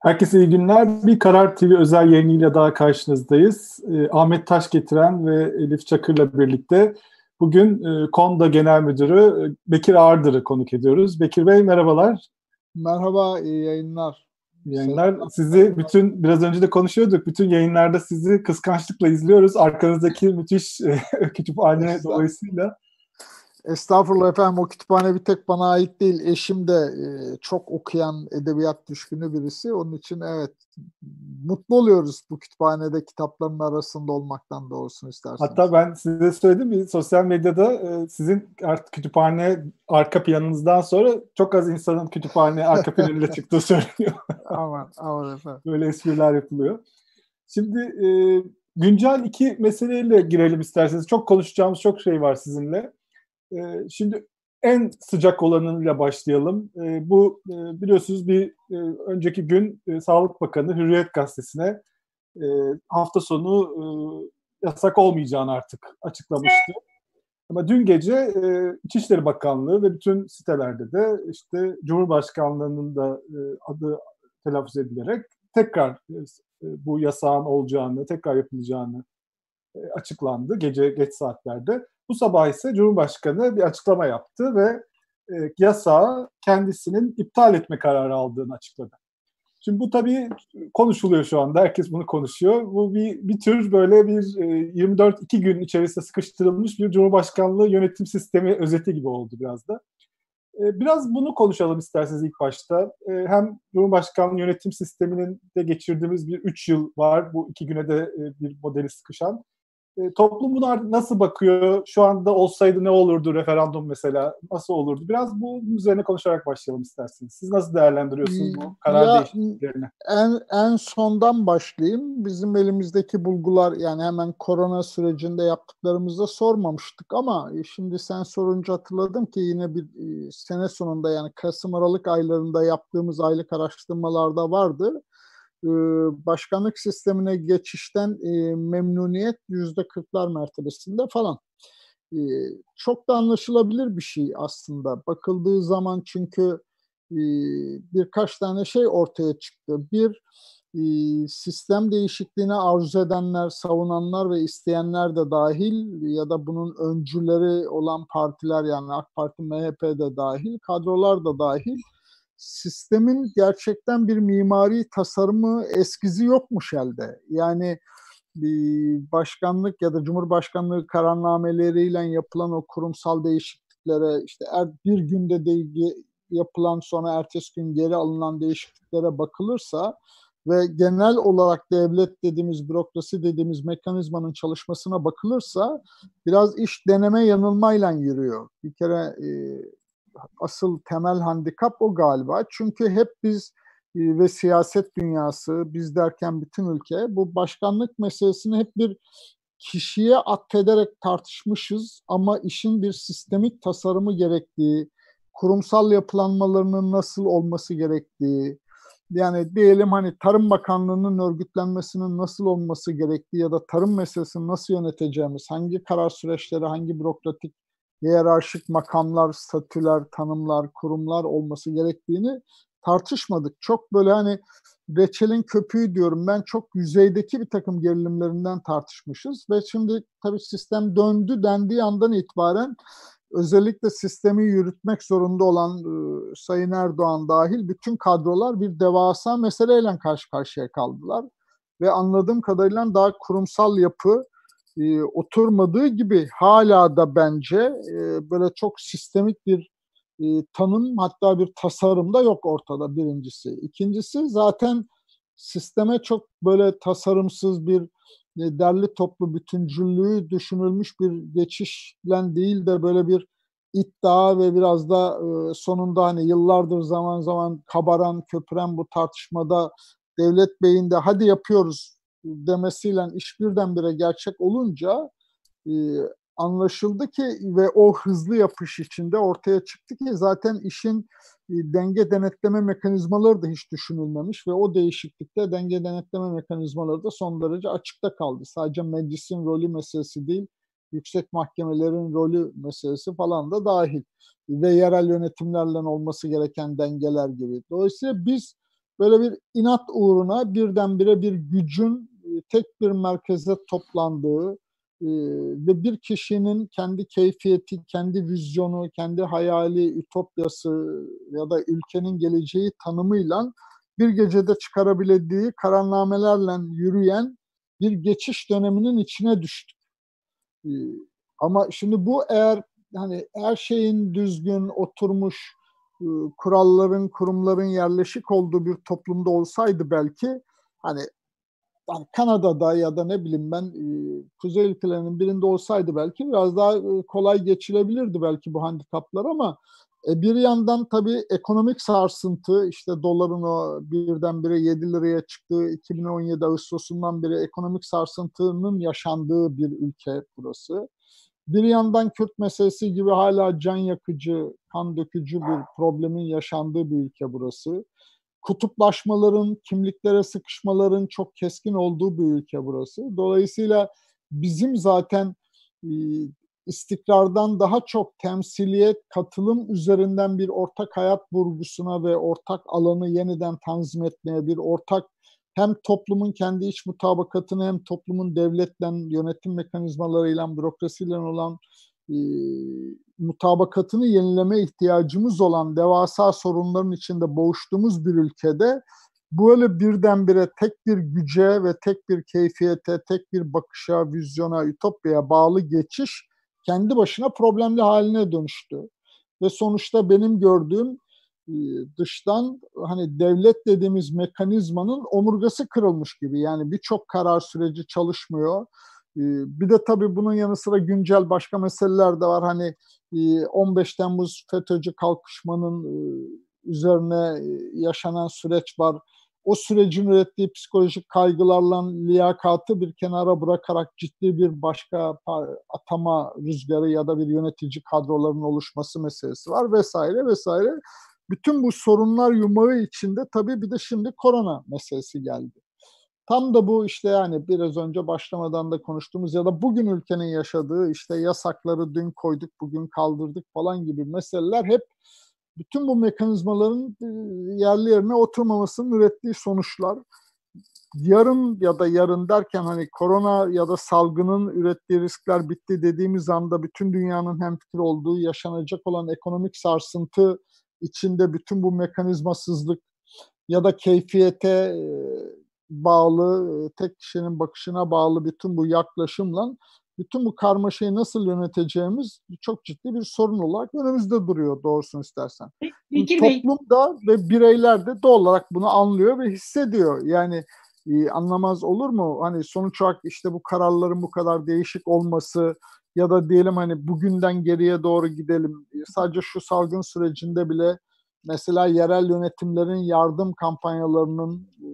Herkese iyi günler. Bir Karar TV özel yayınıyla daha karşınızdayız. Eh, Ahmet Taş getiren ve Elif Çakır'la birlikte bugün eh, KONDA Genel Müdürü eh, Bekir Ağırdır'ı konuk ediyoruz. Bekir Bey merhabalar. Merhaba, iyi yayınlar. Yayınlar. Sizi bütün, biraz önce de konuşuyorduk, bütün yayınlarda sizi kıskançlıkla izliyoruz. Arkanızdaki müthiş kütüphane dolayısıyla. Estağfurullah efendim o kütüphane bir tek bana ait değil. Eşim de e, çok okuyan edebiyat düşkünü birisi. Onun için evet mutlu oluyoruz bu kütüphanede kitapların arasında olmaktan doğrusunu isterseniz. Hatta ben size söyledim bir sosyal medyada e, sizin artık kütüphane arka planınızdan sonra çok az insanın kütüphane arka planıyla çıktığı söyleniyor. aman aman efendim. Böyle espriler yapılıyor. Şimdi e, güncel iki meseleyle girelim isterseniz. Çok konuşacağımız çok şey var sizinle. Ee, şimdi en sıcak olanıyla başlayalım. Ee, bu e, biliyorsunuz bir e, önceki gün e, Sağlık Bakanı Hürriyet Gazetesi'ne hafta sonu yasak olmayacağını artık açıklamıştı. Ama dün gece İçişleri Bakanlığı ve bütün sitelerde de işte Cumhurbaşkanlığının da adı telaffuz edilerek tekrar bu yasağın olacağını, tekrar yapılacağını açıklandı gece geç saatlerde. Bu sabah ise Cumhurbaşkanı bir açıklama yaptı ve e, yasağı kendisinin iptal etme kararı aldığını açıkladı. Şimdi bu tabii konuşuluyor şu anda. Herkes bunu konuşuyor. Bu bir, bir tür böyle bir e, 24-2 gün içerisinde sıkıştırılmış bir Cumhurbaşkanlığı yönetim sistemi özeti gibi oldu biraz da. E, biraz bunu konuşalım isterseniz ilk başta. E, hem Cumhurbaşkanlığı yönetim sisteminin de geçirdiğimiz bir 3 yıl var. Bu iki güne de e, bir modeli sıkışan. E, toplum buna nasıl bakıyor? Şu anda olsaydı ne olurdu referandum mesela? Nasıl olurdu? Biraz bu üzerine konuşarak başlayalım isterseniz. Siz nasıl değerlendiriyorsunuz bu karar ya, değişikliklerini? En, en sondan başlayayım. Bizim elimizdeki bulgular yani hemen korona sürecinde yaptıklarımızda sormamıştık ama e, şimdi sen sorunca hatırladım ki yine bir e, sene sonunda yani Kasım Aralık aylarında yaptığımız aylık araştırmalarda vardı başkanlık sistemine geçişten memnuniyet yüzde kırklar mertebesinde falan. çok da anlaşılabilir bir şey aslında. Bakıldığı zaman çünkü birkaç tane şey ortaya çıktı. Bir, sistem değişikliğini arzu edenler, savunanlar ve isteyenler de dahil ya da bunun öncüleri olan partiler yani AK Parti, MHP de dahil, kadrolar da dahil sistemin gerçekten bir mimari tasarımı eskizi yokmuş elde. Yani başkanlık ya da cumhurbaşkanlığı kararnameleriyle yapılan o kurumsal değişikliklere işte er, bir günde de yapılan sonra ertesi gün geri alınan değişikliklere bakılırsa ve genel olarak devlet dediğimiz bürokrasi dediğimiz mekanizmanın çalışmasına bakılırsa biraz iş deneme yanılmayla yürüyor. Bir kere e, asıl temel handikap o galiba. Çünkü hep biz e, ve siyaset dünyası, biz derken bütün ülke bu başkanlık meselesini hep bir kişiye atfederek tartışmışız ama işin bir sistemik tasarımı gerektiği, kurumsal yapılanmalarının nasıl olması gerektiği, yani diyelim hani Tarım Bakanlığı'nın örgütlenmesinin nasıl olması gerektiği ya da tarım meselesini nasıl yöneteceğimiz, hangi karar süreçleri, hangi bürokratik hiyerarşik makamlar, statüler, tanımlar, kurumlar olması gerektiğini tartışmadık. Çok böyle hani reçelin köpüğü diyorum ben çok yüzeydeki bir takım gerilimlerinden tartışmışız ve şimdi tabii sistem döndü dendiği andan itibaren özellikle sistemi yürütmek zorunda olan e, Sayın Erdoğan dahil bütün kadrolar bir devasa meseleyle karşı karşıya kaldılar ve anladığım kadarıyla daha kurumsal yapı e, oturmadığı gibi hala da bence e, böyle çok sistemik bir e, tanım hatta bir tasarım da yok ortada birincisi. İkincisi zaten sisteme çok böyle tasarımsız bir e, derli toplu bütüncüllüğü düşünülmüş bir geçişle değil de böyle bir iddia ve biraz da e, sonunda hani yıllardır zaman zaman kabaran, köpüren bu tartışmada Devlet Bey'in de hadi yapıyoruz demesiyle iş birdenbire gerçek olunca e, anlaşıldı ki ve o hızlı yapış içinde ortaya çıktı ki zaten işin e, denge denetleme mekanizmaları da hiç düşünülmemiş ve o değişiklikte denge denetleme mekanizmaları da son derece açıkta kaldı. Sadece meclisin rolü meselesi değil, yüksek mahkemelerin rolü meselesi falan da dahil ve yerel yönetimlerle olması gereken dengeler gibi. Dolayısıyla biz böyle bir inat uğruna birdenbire bir gücün tek bir merkeze toplandığı e, ve bir kişinin kendi keyfiyeti, kendi vizyonu, kendi hayali, ütopyası ya da ülkenin geleceği tanımıyla bir gecede çıkarabildiği kararnamelerle yürüyen bir geçiş döneminin içine düştük. E, ama şimdi bu eğer hani her şeyin düzgün oturmuş e, kuralların, kurumların yerleşik olduğu bir toplumda olsaydı belki hani yani Kanada'da ya da ne bileyim ben e, kuzey ülkelerinin birinde olsaydı belki biraz daha e, kolay geçilebilirdi belki bu handikaplar ama bir yandan tabii ekonomik sarsıntı işte doların o birdenbire 7 liraya çıktığı 2017 Ağustos'undan beri ekonomik sarsıntının yaşandığı bir ülke burası. Bir yandan Kürt meselesi gibi hala can yakıcı, kan dökücü bir problemin yaşandığı bir ülke burası. Kutuplaşmaların, kimliklere sıkışmaların çok keskin olduğu bir ülke burası. Dolayısıyla bizim zaten e, istikrardan daha çok temsiliyet, katılım üzerinden bir ortak hayat vurgusuna ve ortak alanı yeniden tanzim etmeye, bir ortak hem toplumun kendi iç mutabakatını hem toplumun devletle, yönetim mekanizmalarıyla, bürokrasiyle olan e, mutabakatını yenileme ihtiyacımız olan devasa sorunların içinde boğuştuğumuz bir ülkede böyle birdenbire tek bir güce ve tek bir keyfiyete, tek bir bakışa, vizyona, ütopyaya bağlı geçiş kendi başına problemli haline dönüştü. Ve sonuçta benim gördüğüm e, dıştan hani devlet dediğimiz mekanizmanın omurgası kırılmış gibi. Yani birçok karar süreci çalışmıyor. E, bir de tabii bunun yanı sıra güncel başka meseleler de var. Hani 15 e, Temmuz FETÖ'cü kalkışmanın üzerine yaşanan süreç var. O sürecin ürettiği psikolojik kaygılarla liyakatı bir kenara bırakarak ciddi bir başka atama rüzgarı ya da bir yönetici kadroların oluşması meselesi var vesaire vesaire. Bütün bu sorunlar yumağı içinde tabii bir de şimdi korona meselesi geldi. Tam da bu işte yani biraz önce başlamadan da konuştuğumuz ya da bugün ülkenin yaşadığı işte yasakları dün koyduk bugün kaldırdık falan gibi meseleler hep bütün bu mekanizmaların e, yerli yerine oturmamasının ürettiği sonuçlar. Yarın ya da yarın derken hani korona ya da salgının ürettiği riskler bitti dediğimiz anda bütün dünyanın hemfikir olduğu yaşanacak olan ekonomik sarsıntı içinde bütün bu mekanizmasızlık ya da keyfiyete bağlı, tek kişinin bakışına bağlı bütün bu yaklaşımla bütün bu karmaşayı nasıl yöneteceğimiz çok ciddi bir sorun olarak önümüzde duruyor doğrusunu istersen. Peki, Toplum da ve bireyler de doğal olarak bunu anlıyor ve hissediyor. Yani e, anlamaz olur mu? Hani sonuç olarak işte bu kararların bu kadar değişik olması, ya da diyelim hani bugünden geriye doğru gidelim. Sadece şu salgın sürecinde bile mesela yerel yönetimlerin yardım kampanyalarının e,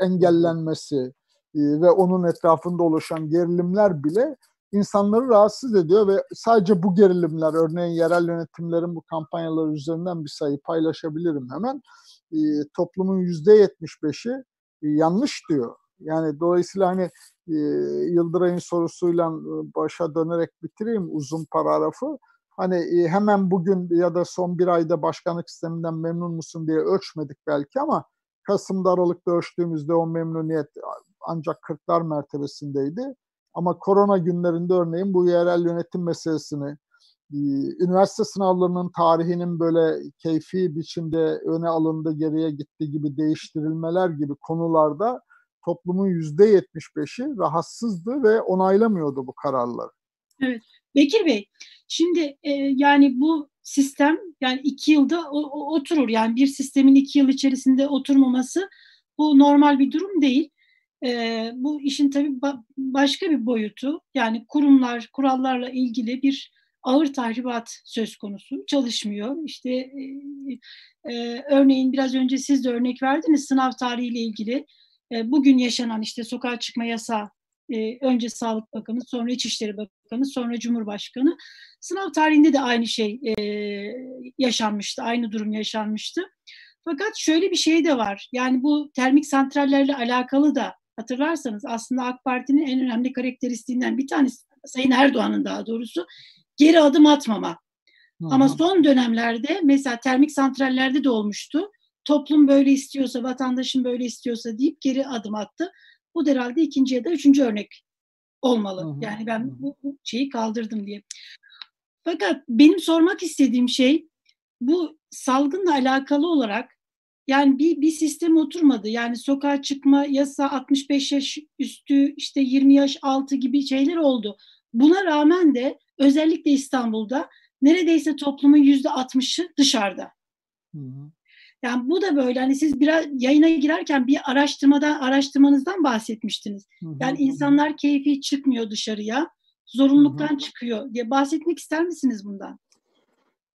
engellenmesi e, ve onun etrafında oluşan gerilimler bile insanları rahatsız ediyor ve sadece bu gerilimler örneğin yerel yönetimlerin bu kampanyalar üzerinden bir sayı paylaşabilirim hemen e, toplumun yüzde yetmiş beşi yanlış diyor. Yani dolayısıyla hani e, Yıldıray'ın sorusuyla başa dönerek bitireyim uzun paragrafı. Hani e, hemen bugün ya da son bir ayda başkanlık sisteminden memnun musun diye ölçmedik belki ama Kasım'da Aralık'ta ölçtüğümüzde o memnuniyet ancak kırklar mertebesindeydi. Ama korona günlerinde örneğin bu yerel yönetim meselesini, üniversite sınavlarının tarihinin böyle keyfi biçimde öne alındı, geriye gitti gibi değiştirilmeler gibi konularda toplumun yüzde yetmiş beşi rahatsızdı ve onaylamıyordu bu kararları. Evet. Bekir Bey, şimdi e, yani bu sistem yani iki yılda o, o, oturur. Yani bir sistemin iki yıl içerisinde oturmaması bu normal bir durum değil. E, bu işin tabii ba- başka bir boyutu. Yani kurumlar, kurallarla ilgili bir ağır tahribat söz konusu. Çalışmıyor. İşte e, e, örneğin biraz önce siz de örnek verdiniz sınav tarihiyle ilgili e, bugün yaşanan işte sokağa çıkma yasağı e, önce Sağlık Bakanı, sonra İçişleri Bakanı, sonra Cumhurbaşkanı. Sınav tarihinde de aynı şey e, yaşanmıştı, aynı durum yaşanmıştı. Fakat şöyle bir şey de var. Yani bu termik santrallerle alakalı da hatırlarsanız aslında AK Parti'nin en önemli karakteristiğinden bir tanesi Sayın Erdoğan'ın daha doğrusu geri adım atmama. Hı-hı. Ama son dönemlerde mesela termik santrallerde de olmuştu toplum böyle istiyorsa, vatandaşın böyle istiyorsa deyip geri adım attı. Bu da herhalde ikinci ya da üçüncü örnek olmalı. Hı hı. Yani ben bu, bu şeyi kaldırdım diye. Fakat benim sormak istediğim şey bu salgınla alakalı olarak yani bir, bir sistem oturmadı. Yani sokağa çıkma yasa 65 yaş üstü işte 20 yaş altı gibi şeyler oldu. Buna rağmen de özellikle İstanbul'da neredeyse toplumun yüzde 60'ı dışarıda. Hı hı. Yani bu da böyle hani siz biraz yayına girerken bir araştırmadan araştırmanızdan bahsetmiştiniz. Hı hı. Yani insanlar keyfi çıkmıyor dışarıya, zorunluluktan hı hı. çıkıyor diye bahsetmek ister misiniz bundan?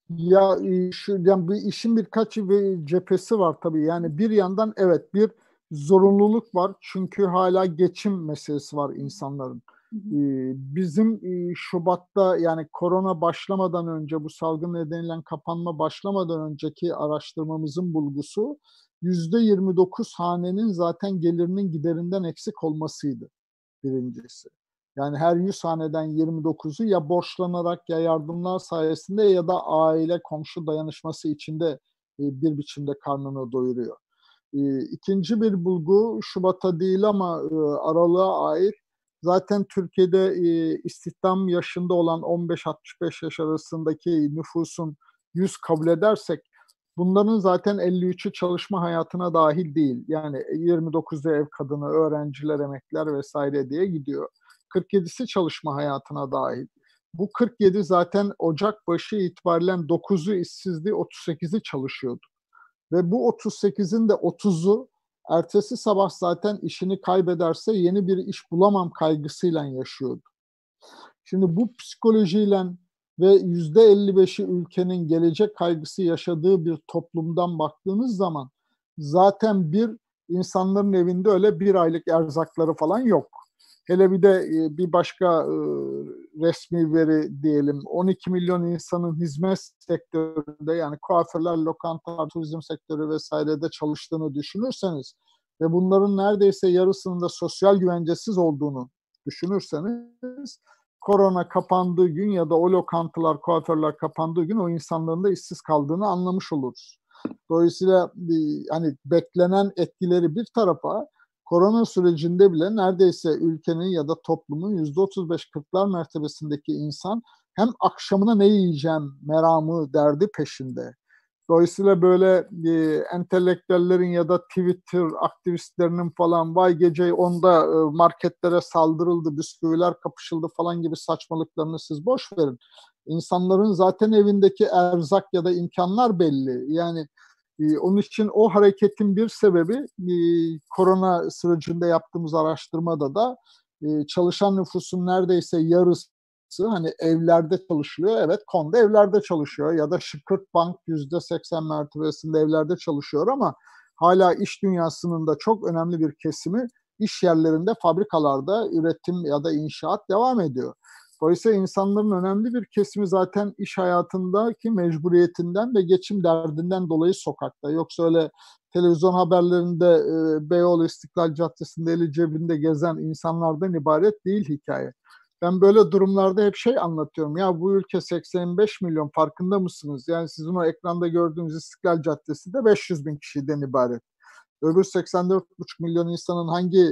Ya e, şu yani bir işin birkaç bir cephesi var tabii. Yani bir yandan evet bir zorunluluk var çünkü hala geçim meselesi var insanların. Bizim Şubat'ta yani korona başlamadan önce bu salgın nedeniyle kapanma başlamadan önceki araştırmamızın bulgusu yüzde 29 hanenin zaten gelirinin giderinden eksik olmasıydı birincisi. Yani her 100 haneden 29'u ya borçlanarak ya yardımlar sayesinde ya da aile komşu dayanışması içinde bir biçimde karnını doyuruyor. İkinci bir bulgu Şubat'a değil ama aralığa ait Zaten Türkiye'de e, istihdam yaşında olan 15-65 yaş arasındaki nüfusun 100 kabul edersek bunların zaten 53'ü çalışma hayatına dahil değil. Yani 29'u ev kadını, öğrenciler, emekler vesaire diye gidiyor. 47'si çalışma hayatına dahil. Bu 47 zaten Ocak başı itibariyle 9'u işsizliği, 38'i çalışıyordu. Ve bu 38'in de 30'u ertesi sabah zaten işini kaybederse yeni bir iş bulamam kaygısıyla yaşıyordu. Şimdi bu psikolojiyle ve yüzde 55'i ülkenin gelecek kaygısı yaşadığı bir toplumdan baktığınız zaman zaten bir insanların evinde öyle bir aylık erzakları falan yok. Hele bir de e, bir başka e, resmi veri diyelim 12 milyon insanın hizmet sektöründe yani kuaförler, lokantalar, turizm sektörü vesairede çalıştığını düşünürseniz ve bunların neredeyse yarısının da sosyal güvencesiz olduğunu düşünürseniz korona kapandığı gün ya da o lokantalar, kuaförler kapandığı gün o insanların da işsiz kaldığını anlamış oluruz. Dolayısıyla e, hani beklenen etkileri bir tarafa korona sürecinde bile neredeyse ülkenin ya da toplumun %35-40'lar mertebesindeki insan hem akşamına ne yiyeceğim meramı derdi peşinde. Dolayısıyla böyle e, entelektüellerin ya da Twitter aktivistlerinin falan vay gece onda e, marketlere saldırıldı, bisküviler kapışıldı falan gibi saçmalıklarını siz boş verin. İnsanların zaten evindeki erzak ya da imkanlar belli. Yani e, onun için o hareketin bir sebebi e, korona sürecinde yaptığımız araştırmada da e, çalışan nüfusun neredeyse yarısı hani evlerde çalışılıyor. Evet Konda evlerde çalışıyor ya da Şıkırt Bank yüzde seksen mertebesinde evlerde çalışıyor ama hala iş dünyasının da çok önemli bir kesimi iş yerlerinde, fabrikalarda üretim ya da inşaat devam ediyor. Dolayısıyla insanların önemli bir kesimi zaten iş hayatındaki mecburiyetinden ve geçim derdinden dolayı sokakta. Yoksa öyle televizyon haberlerinde e, Beyoğlu İstiklal Caddesi'nde eli cebinde gezen insanlardan ibaret değil hikaye. Ben böyle durumlarda hep şey anlatıyorum. Ya bu ülke 85 milyon farkında mısınız? Yani sizin o ekranda gördüğünüz İstiklal Caddesi de 500 bin kişiden ibaret. Öbür 84,5 milyon insanın hangi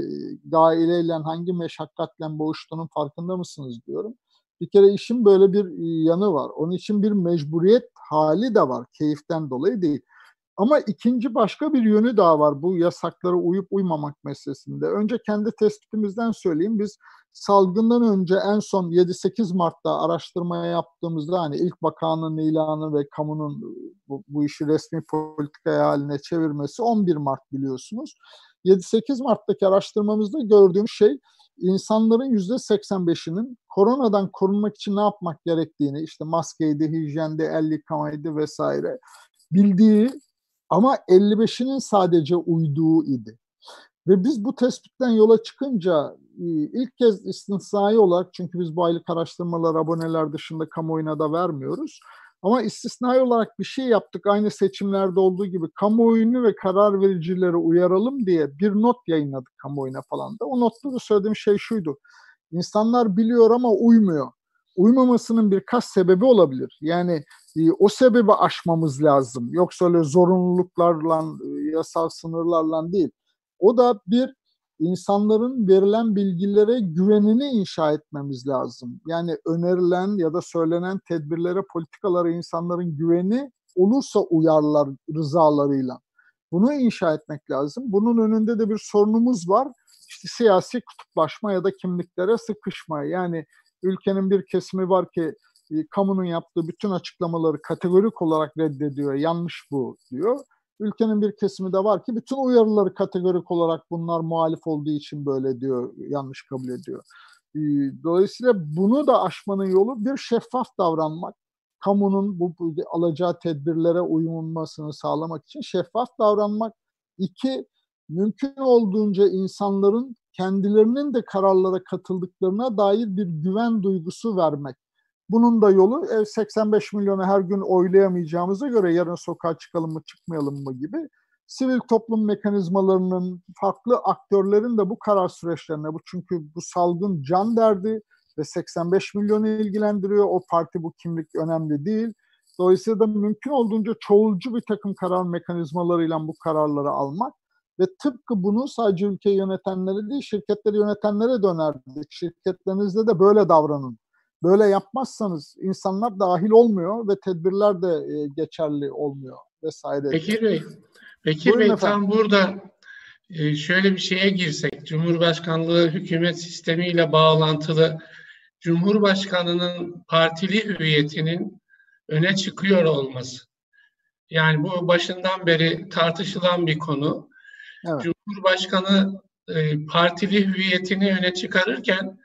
gaileyle, hangi meşakkatle boğuştuğunun farkında mısınız diyorum. Bir kere işin böyle bir yanı var. Onun için bir mecburiyet hali de var. Keyiften dolayı değil. Ama ikinci başka bir yönü daha var bu yasaklara uyup uymamak meselesinde. Önce kendi tespitimizden söyleyeyim. Biz salgından önce en son 7-8 Mart'ta araştırmaya yaptığımızda hani ilk bakanın ilanı ve kamunun bu, bu işi resmi politika haline çevirmesi 11 Mart biliyorsunuz. 7-8 Mart'taki araştırmamızda gördüğüm şey insanların %85'inin koronadan korunmak için ne yapmak gerektiğini işte maskeydi, hijyendi, el yıkamaydı vesaire bildiği ama 55'inin sadece uyduğu idi. Ve biz bu tespitten yola çıkınca e, ilk kez istisnai olarak çünkü biz bu aylık araştırmalar aboneler dışında kamuoyuna da vermiyoruz. Ama istisnai olarak bir şey yaptık aynı seçimlerde olduğu gibi kamuoyunu ve karar vericileri uyaralım diye bir not yayınladık kamuoyuna falan da. O notta da söylediğim şey şuydu. İnsanlar biliyor ama uymuyor. Uymamasının birkaç sebebi olabilir. Yani E, o sebebi aşmamız lazım. Yoksa öyle zorunluluklarla, e, yasal sınırlarla değil. O da bir insanların verilen bilgilere güvenini inşa etmemiz lazım. Yani önerilen ya da söylenen tedbirlere, politikalara insanların güveni olursa uyarlar rızalarıyla. Bunu inşa etmek lazım. Bunun önünde de bir sorunumuz var. İşte siyasi kutuplaşma ya da kimliklere sıkışma. Yani ülkenin bir kesimi var ki e, kamunun yaptığı bütün açıklamaları kategorik olarak reddediyor. Yanlış bu diyor. Ülkenin bir kesimi de var ki bütün uyarıları kategorik olarak bunlar muhalif olduğu için böyle diyor, yanlış kabul ediyor. E, dolayısıyla bunu da aşmanın yolu bir şeffaf davranmak. Kamunun bu, bu alacağı tedbirlere uyulmasını sağlamak için şeffaf davranmak. İki, mümkün olduğunca insanların kendilerinin de kararlara katıldıklarına dair bir güven duygusu vermek. Bunun da yolu 85 e, milyonu her gün oylayamayacağımıza göre yarın sokağa çıkalım mı çıkmayalım mı gibi sivil toplum mekanizmalarının farklı aktörlerin de bu karar süreçlerine bu çünkü bu salgın can derdi ve 85 milyonu ilgilendiriyor. O parti bu kimlik önemli değil. Dolayısıyla da mümkün olduğunca çoğulcu bir takım karar mekanizmalarıyla bu kararları almak ve tıpkı bunu sadece ülke yönetenlere değil şirketleri yönetenlere dönerdik. Şirketlerinizde de böyle davranın. Böyle yapmazsanız insanlar dahil olmuyor ve tedbirler de e, geçerli olmuyor vesaire. Bekir Bey, Bekir Buyurun Bey efendim. tam burada e, şöyle bir şeye girsek, Cumhurbaşkanlığı hükümet sistemiyle bağlantılı Cumhurbaşkanının partili hüviyetinin öne çıkıyor olması. Yani bu başından beri tartışılan bir konu. Evet. Cumhurbaşkanı e, partili hüviyetini öne çıkarırken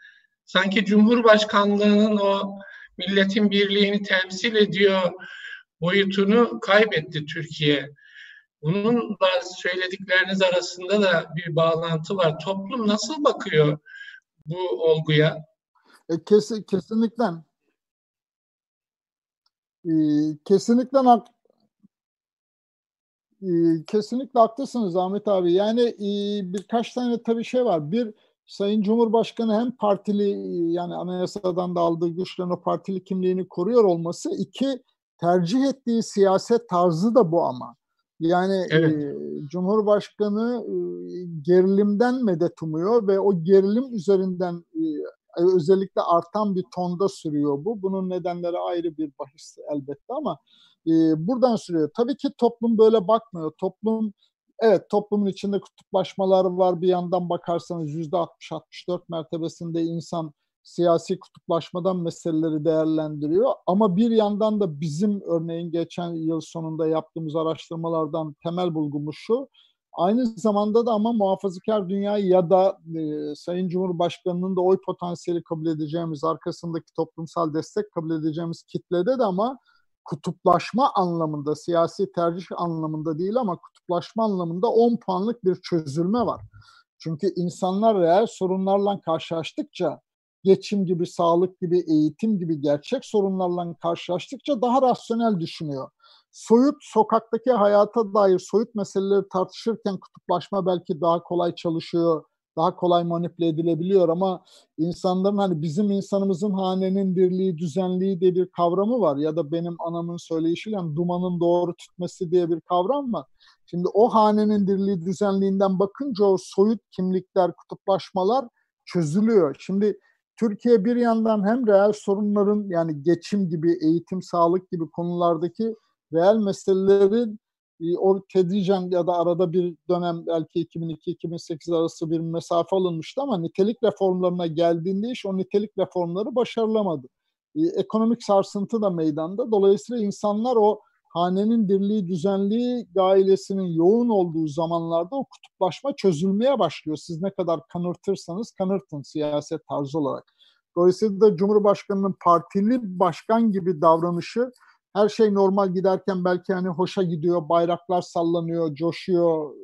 sanki Cumhurbaşkanlığının o milletin birliğini temsil ediyor boyutunu kaybetti Türkiye. Bununla söyledikleriniz arasında da bir bağlantı var. Toplum nasıl bakıyor bu olguya? E, kes, kesinlikle. E, kesinlikle hak, e, kesinlikle haklısınız Ahmet abi. Yani e, birkaç tane tabii şey var. Bir Sayın Cumhurbaşkanı hem partili yani anayasadan da aldığı güçle o partili kimliğini koruyor olması. iki tercih ettiği siyaset tarzı da bu ama. Yani evet. e, Cumhurbaşkanı e, gerilimden medet umuyor ve o gerilim üzerinden e, özellikle artan bir tonda sürüyor bu. Bunun nedenleri ayrı bir bahis elbette ama e, buradan sürüyor. Tabii ki toplum böyle bakmıyor. Toplum Evet toplumun içinde kutuplaşmalar var. Bir yandan bakarsanız %60-64 mertebesinde insan siyasi kutuplaşmadan meseleleri değerlendiriyor. Ama bir yandan da bizim örneğin geçen yıl sonunda yaptığımız araştırmalardan temel bulgumuz şu. Aynı zamanda da ama muhafazakar dünya ya da e, Sayın Cumhurbaşkanı'nın da oy potansiyeli kabul edeceğimiz, arkasındaki toplumsal destek kabul edeceğimiz kitlede de ama kutuplaşma anlamında, siyasi tercih anlamında değil ama kutuplaşma anlamında 10 puanlık bir çözülme var. Çünkü insanlar reel sorunlarla karşılaştıkça, geçim gibi, sağlık gibi, eğitim gibi gerçek sorunlarla karşılaştıkça daha rasyonel düşünüyor. Soyut, sokaktaki hayata dair soyut meseleleri tartışırken kutuplaşma belki daha kolay çalışıyor, daha kolay manipüle edilebiliyor ama insanların hani bizim insanımızın hanenin birliği, düzenliği diye bir kavramı var ya da benim anamın söyleyişiyle dumanın doğru tütmesi diye bir kavram var. Şimdi o hanenin dirliği, düzenliğinden bakınca o soyut kimlikler, kutuplaşmalar çözülüyor. Şimdi Türkiye bir yandan hem reel sorunların yani geçim gibi, eğitim, sağlık gibi konulardaki reel meselelerin o tedricen ya da arada bir dönem belki 2002-2008 arası bir mesafe alınmıştı ama nitelik reformlarına geldiğinde iş o nitelik reformları başarılamadı. Ee, ekonomik sarsıntı da meydanda. Dolayısıyla insanlar o hanenin birliği, düzenliği ailesinin yoğun olduğu zamanlarda o kutuplaşma çözülmeye başlıyor. Siz ne kadar kanırtırsanız kanırtın siyaset tarzı olarak. Dolayısıyla da Cumhurbaşkanı'nın partili başkan gibi davranışı her şey normal giderken belki hani hoşa gidiyor, bayraklar sallanıyor, coşuyor,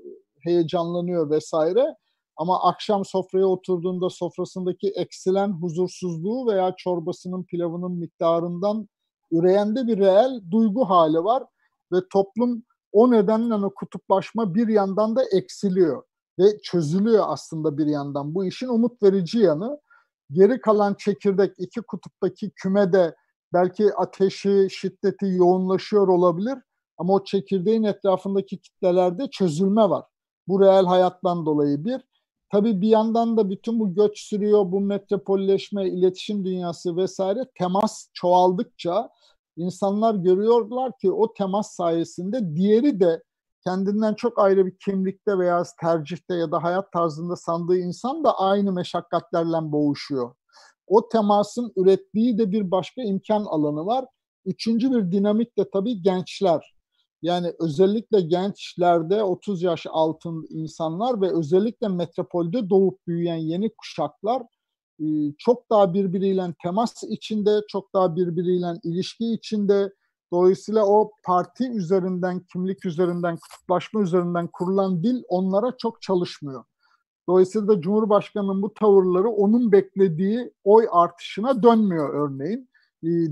heyecanlanıyor vesaire. Ama akşam sofraya oturduğunda sofrasındaki eksilen huzursuzluğu veya çorbasının pilavının miktarından üreyen bir reel duygu hali var ve toplum o nedenle o kutuplaşma bir yandan da eksiliyor ve çözülüyor aslında bir yandan. Bu işin umut verici yanı geri kalan çekirdek iki kutuptaki kümede belki ateşi, şiddeti yoğunlaşıyor olabilir ama o çekirdeğin etrafındaki kitlelerde çözülme var. Bu reel hayattan dolayı bir. Tabii bir yandan da bütün bu göç sürüyor, bu metropolleşme, iletişim dünyası vesaire temas çoğaldıkça insanlar görüyorlar ki o temas sayesinde diğeri de kendinden çok ayrı bir kimlikte veya tercihte ya da hayat tarzında sandığı insan da aynı meşakkatlerle boğuşuyor. O temasın ürettiği de bir başka imkan alanı var. Üçüncü bir dinamik de tabii gençler. Yani özellikle gençlerde 30 yaş altın insanlar ve özellikle metropolde doğup büyüyen yeni kuşaklar çok daha birbiriyle temas içinde, çok daha birbiriyle ilişki içinde. Dolayısıyla o parti üzerinden, kimlik üzerinden, kutuplaşma üzerinden kurulan dil onlara çok çalışmıyor. Dolayısıyla Cumhurbaşkanı'nın bu tavırları onun beklediği oy artışına dönmüyor örneğin.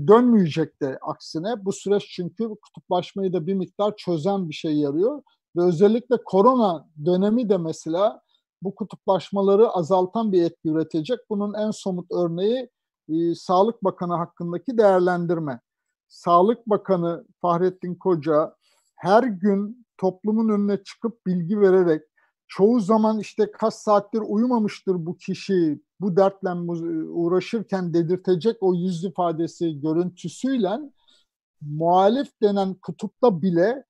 Dönmeyecek de aksine. Bu süreç çünkü kutuplaşmayı da bir miktar çözen bir şey yarıyor. Ve özellikle korona dönemi de mesela bu kutuplaşmaları azaltan bir etki üretecek. Bunun en somut örneği e, Sağlık Bakanı hakkındaki değerlendirme. Sağlık Bakanı Fahrettin Koca her gün toplumun önüne çıkıp bilgi vererek çoğu zaman işte kaç saattir uyumamıştır bu kişi bu dertle uğraşırken dedirtecek o yüz ifadesi görüntüsüyle muhalif denen kutupta bile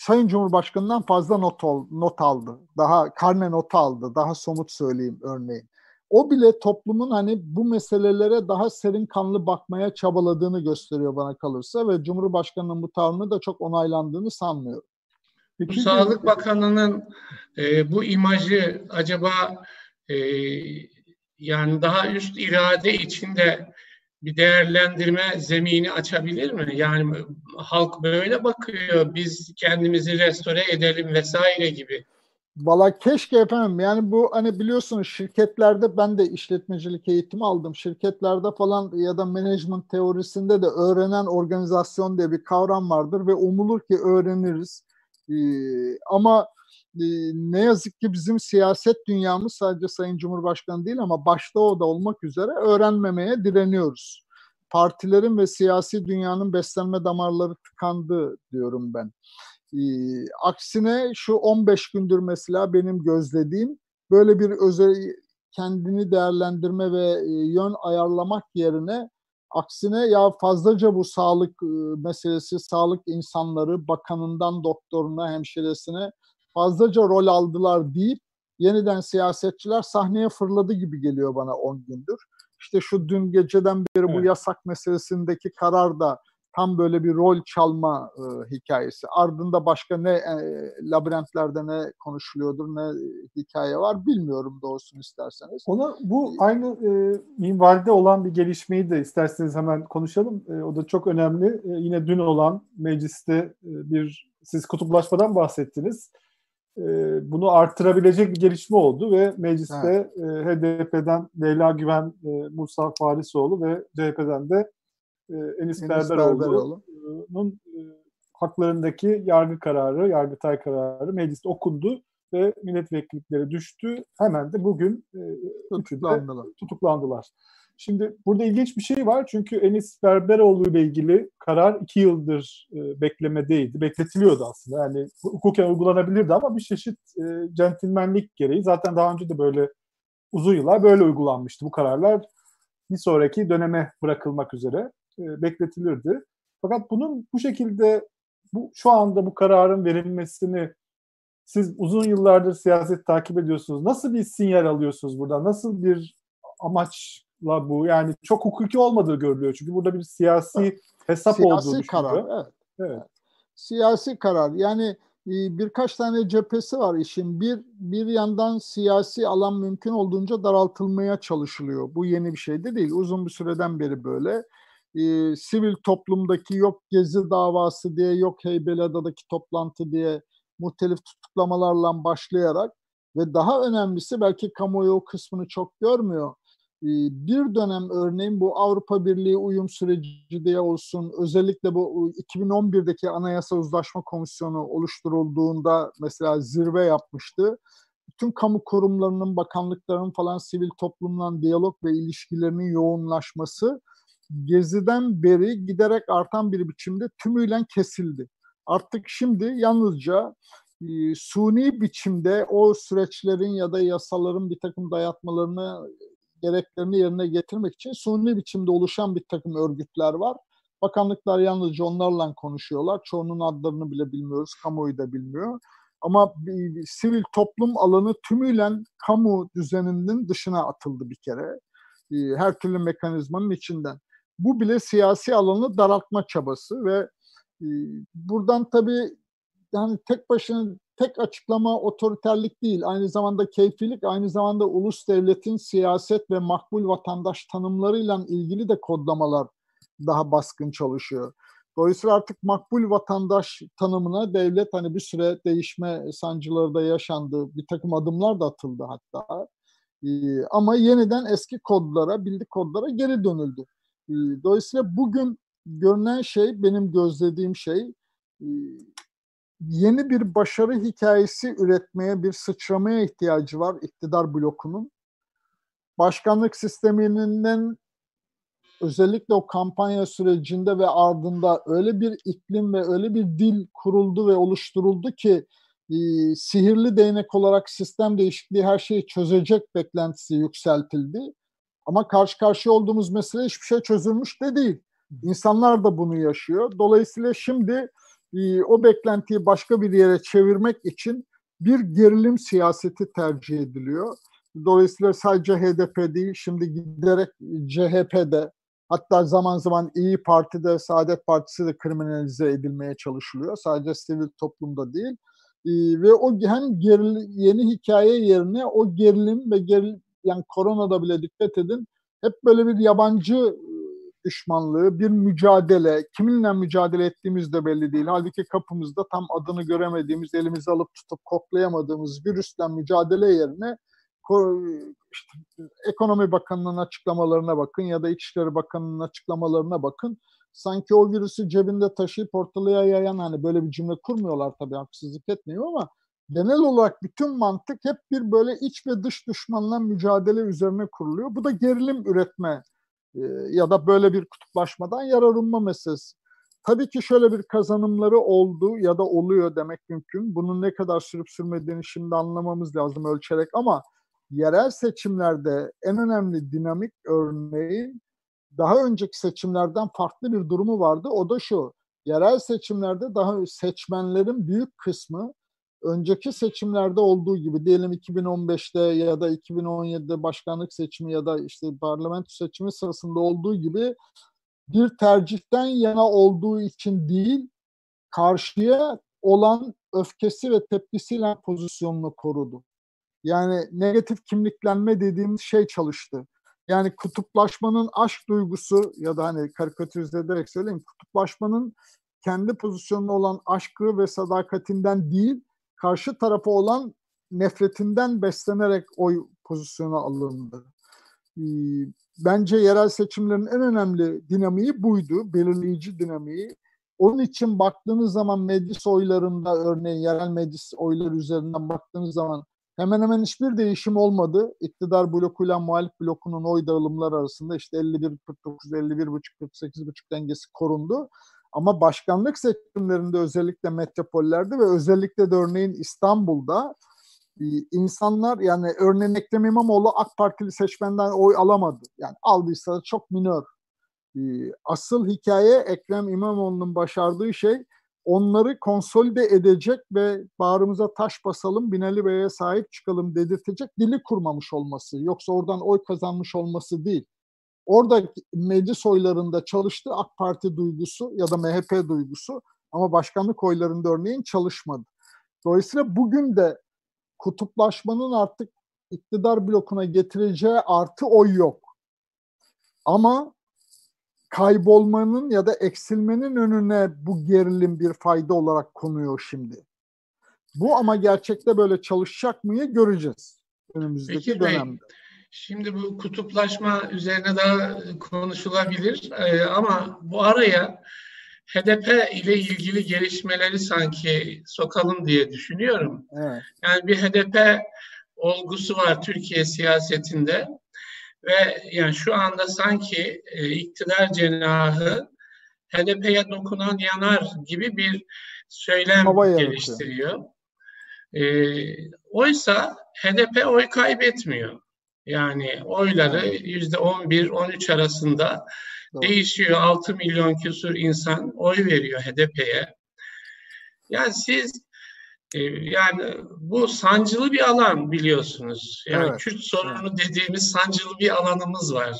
Sayın Cumhurbaşkanı'ndan fazla not, ol, not aldı. Daha karne notu aldı. Daha somut söyleyeyim örneğin. O bile toplumun hani bu meselelere daha serin kanlı bakmaya çabaladığını gösteriyor bana kalırsa ve Cumhurbaşkanı'nın bu tavrını da çok onaylandığını sanmıyorum. Bu Sağlık Bakanı'nın e, bu imajı acaba e, yani daha üst irade içinde bir değerlendirme zemini açabilir mi? Yani halk böyle bakıyor, biz kendimizi restore edelim vesaire gibi. Valla keşke efendim yani bu hani biliyorsunuz şirketlerde ben de işletmecilik eğitimi aldım. Şirketlerde falan ya da management teorisinde de öğrenen organizasyon diye bir kavram vardır ve umulur ki öğreniriz. Ee, ama e, ne yazık ki bizim siyaset dünyamız sadece Sayın Cumhurbaşkanı değil ama başta o da olmak üzere öğrenmemeye direniyoruz. Partilerin ve siyasi dünyanın beslenme damarları tıkandı diyorum ben. E, aksine şu 15 gündür mesela benim gözlediğim böyle bir özel kendini değerlendirme ve e, yön ayarlamak yerine aksine ya fazlaca bu sağlık meselesi, sağlık insanları bakanından doktoruna, hemşiresine fazlaca rol aldılar deyip yeniden siyasetçiler sahneye fırladı gibi geliyor bana 10 gündür. İşte şu dün geceden beri evet. bu yasak meselesindeki karar da tam böyle bir rol çalma e, hikayesi. Ardında başka ne e, labirentlerde ne konuşuluyordur, ne hikaye var bilmiyorum doğrusunu isterseniz. Ona bu aynı e, minvalde olan bir gelişmeyi de isterseniz hemen konuşalım. E, o da çok önemli. E, yine dün olan mecliste e, bir siz kutuplaşmadan bahsettiniz. Ee, bunu artırabilecek bir gelişme oldu ve mecliste evet. e, HDP'den Leyla Güven, e, Musa Farisoğlu ve CHP'den de e, Enis, Enis Berberoğlu'nun e, haklarındaki yargı kararı, yargıtay kararı mecliste okundu ve milletvekillikleri düştü. Hemen de bugün e, tutuklandılar. tutuklandılar. Şimdi burada ilginç bir şey var çünkü Enis Berberoğlu ile ilgili karar iki yıldır e, beklemedeydi. Bekletiliyordu aslında. Yani hukuken uygulanabilirdi ama bir çeşit e, centilmenlik gereği zaten daha önce de böyle uzun yıllar böyle uygulanmıştı. Bu kararlar bir sonraki döneme bırakılmak üzere e, bekletilirdi. Fakat bunun bu şekilde bu şu anda bu kararın verilmesini siz uzun yıllardır siyaset takip ediyorsunuz. Nasıl bir sinyal alıyorsunuz burada? Nasıl bir amaç la bu. Yani çok hukuki olmadığı görülüyor. Çünkü burada bir siyasi hesap siyasi olduğu karar, evet. evet. Siyasi karar. Yani e, birkaç tane cephesi var işin. Bir bir yandan siyasi alan mümkün olduğunca daraltılmaya çalışılıyor. Bu yeni bir şey de değil. Uzun bir süreden beri böyle. E, sivil toplumdaki yok gezi davası diye, yok Heybeliada'daki toplantı diye muhtelif tutuklamalarla başlayarak ve daha önemlisi belki kamuoyu o kısmını çok görmüyor ee, bir dönem örneğin bu Avrupa Birliği uyum süreci diye olsun özellikle bu 2011'deki Anayasa Uzlaşma Komisyonu oluşturulduğunda mesela zirve yapmıştı. Bütün kamu kurumlarının, bakanlıkların falan sivil toplumla diyalog ve ilişkilerinin yoğunlaşması Gezi'den beri giderek artan bir biçimde tümüyle kesildi. Artık şimdi yalnızca e, suni biçimde o süreçlerin ya da yasaların bir takım dayatmalarını gereklerini yerine getirmek için suni biçimde oluşan bir takım örgütler var. Bakanlıklar yalnızca onlarla konuşuyorlar. Çoğunun adlarını bile bilmiyoruz, kamuoyu da bilmiyor. Ama bir, sivil toplum alanı tümüyle kamu düzeninin dışına atıldı bir kere. E, her türlü mekanizmanın içinden. Bu bile siyasi alanı daraltma çabası ve e, buradan tabii yani tek başına tek açıklama otoriterlik değil. Aynı zamanda keyfilik, aynı zamanda ulus devletin siyaset ve makbul vatandaş tanımlarıyla ilgili de kodlamalar daha baskın çalışıyor. Dolayısıyla artık makbul vatandaş tanımına devlet hani bir süre değişme sancıları da yaşandı. Bir takım adımlar da atıldı hatta. Ee, ama yeniden eski kodlara, bildik kodlara geri dönüldü. Ee, dolayısıyla bugün görünen şey, benim gözlediğim şey e, yeni bir başarı hikayesi üretmeye, bir sıçramaya ihtiyacı var iktidar blokunun. Başkanlık sisteminden özellikle o kampanya sürecinde ve ardında öyle bir iklim ve öyle bir dil kuruldu ve oluşturuldu ki e, sihirli değnek olarak sistem değişikliği her şeyi çözecek beklentisi yükseltildi. Ama karşı karşıya olduğumuz mesele hiçbir şey çözülmüş de değil. İnsanlar da bunu yaşıyor. Dolayısıyla şimdi e, o beklentiyi başka bir yere çevirmek için bir gerilim siyaseti tercih ediliyor. Dolayısıyla sadece HDP değil, şimdi giderek CHP'de, hatta zaman zaman İyi Parti'de, Saadet Partisi de kriminalize edilmeye çalışılıyor. Sadece sivil toplumda değil. Ee, ve o hem geril, yeni hikaye yerine o gerilim ve geril, yani koronada bile dikkat edin hep böyle bir yabancı düşmanlığı, bir mücadele, kiminle mücadele ettiğimiz de belli değil. Halbuki kapımızda tam adını göremediğimiz, elimizi alıp tutup koklayamadığımız virüsle mücadele yerine işte, Ekonomi Bakanı'nın açıklamalarına bakın ya da İçişleri Bakanı'nın açıklamalarına bakın. Sanki o virüsü cebinde taşıyıp ortalığa yayan hani böyle bir cümle kurmuyorlar tabii haksızlık etmiyor ama genel olarak bütün mantık hep bir böyle iç ve dış düşmanla mücadele üzerine kuruluyor. Bu da gerilim üretme e, ya da böyle bir kutuplaşmadan yararlanma meselesi. Tabii ki şöyle bir kazanımları oldu ya da oluyor demek mümkün. Bunun ne kadar sürüp sürmediğini şimdi anlamamız lazım ölçerek ama yerel seçimlerde en önemli dinamik örneği daha önceki seçimlerden farklı bir durumu vardı. O da şu. Yerel seçimlerde daha seçmenlerin büyük kısmı önceki seçimlerde olduğu gibi diyelim 2015'te ya da 2017'de başkanlık seçimi ya da işte parlamento seçimi sırasında olduğu gibi bir tercihten yana olduğu için değil karşıya olan öfkesi ve tepkisiyle pozisyonunu korudu. Yani negatif kimliklenme dediğimiz şey çalıştı. Yani kutuplaşmanın aşk duygusu ya da hani karikatürize ederek söyleyeyim kutuplaşmanın kendi pozisyonuna olan aşkı ve sadakatinden değil karşı tarafa olan nefretinden beslenerek oy pozisyona alındı. Ee, bence yerel seçimlerin en önemli dinamiği buydu, belirleyici dinamiği. Onun için baktığınız zaman meclis oylarında örneğin yerel meclis oyları üzerinden baktığınız zaman hemen hemen hiçbir değişim olmadı. İktidar blokuyla muhalif blokunun oy dağılımları arasında işte 51-49, 51,5, 48,5 dengesi korundu. Ama başkanlık seçimlerinde özellikle metropollerde ve özellikle de örneğin İstanbul'da e, insanlar yani örneğin Ekrem İmamoğlu AK Partili seçmenden oy alamadı. Yani aldıysa da çok minör. E, asıl hikaye Ekrem İmamoğlu'nun başardığı şey onları konsolide edecek ve bağrımıza taş basalım Binali Bey'e sahip çıkalım dedirtecek dili kurmamış olması. Yoksa oradan oy kazanmış olması değil. Orada meclis oylarında çalıştı AK Parti duygusu ya da MHP duygusu ama başkanlık oylarında örneğin çalışmadı. Dolayısıyla bugün de kutuplaşmanın artık iktidar blokuna getireceği artı oy yok. Ama kaybolmanın ya da eksilmenin önüne bu gerilim bir fayda olarak konuyor şimdi. Bu ama gerçekte böyle çalışacak mıyı göreceğiz önümüzdeki Peki dönemde. Bey, Şimdi bu kutuplaşma üzerine daha konuşulabilir ee, ama bu araya HDP ile ilgili gelişmeleri sanki sokalım diye düşünüyorum. Evet. Yani bir HDP olgusu var Türkiye siyasetinde. ve yani şu anda sanki e, iktidar cenahı HDP'ye dokunan yanar gibi bir söylem Hava geliştiriyor. E, oysa HDP oy kaybetmiyor. Yani oyları yüzde 11-13 arasında Doğru. değişiyor. 6 milyon küsur insan oy veriyor HDP'ye. Yani siz e, yani bu sancılı bir alan biliyorsunuz. Yani evet. Kürt sorunu evet. dediğimiz sancılı bir alanımız var.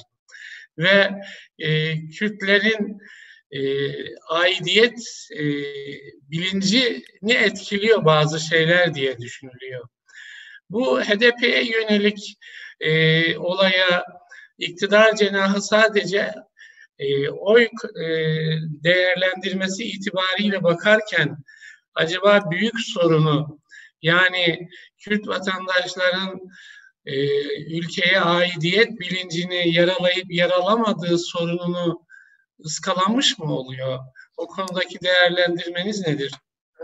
Ve e, Kürtlerin e, aidiyet e, bilincini etkiliyor bazı şeyler diye düşünülüyor. Bu HDP'ye yönelik e, olaya iktidar cenahı sadece e, oy e, değerlendirmesi itibariyle bakarken acaba büyük sorunu yani Kürt vatandaşların e, ülkeye aidiyet bilincini yaralayıp yaralamadığı sorununu ıskalanmış mı oluyor? O konudaki değerlendirmeniz nedir?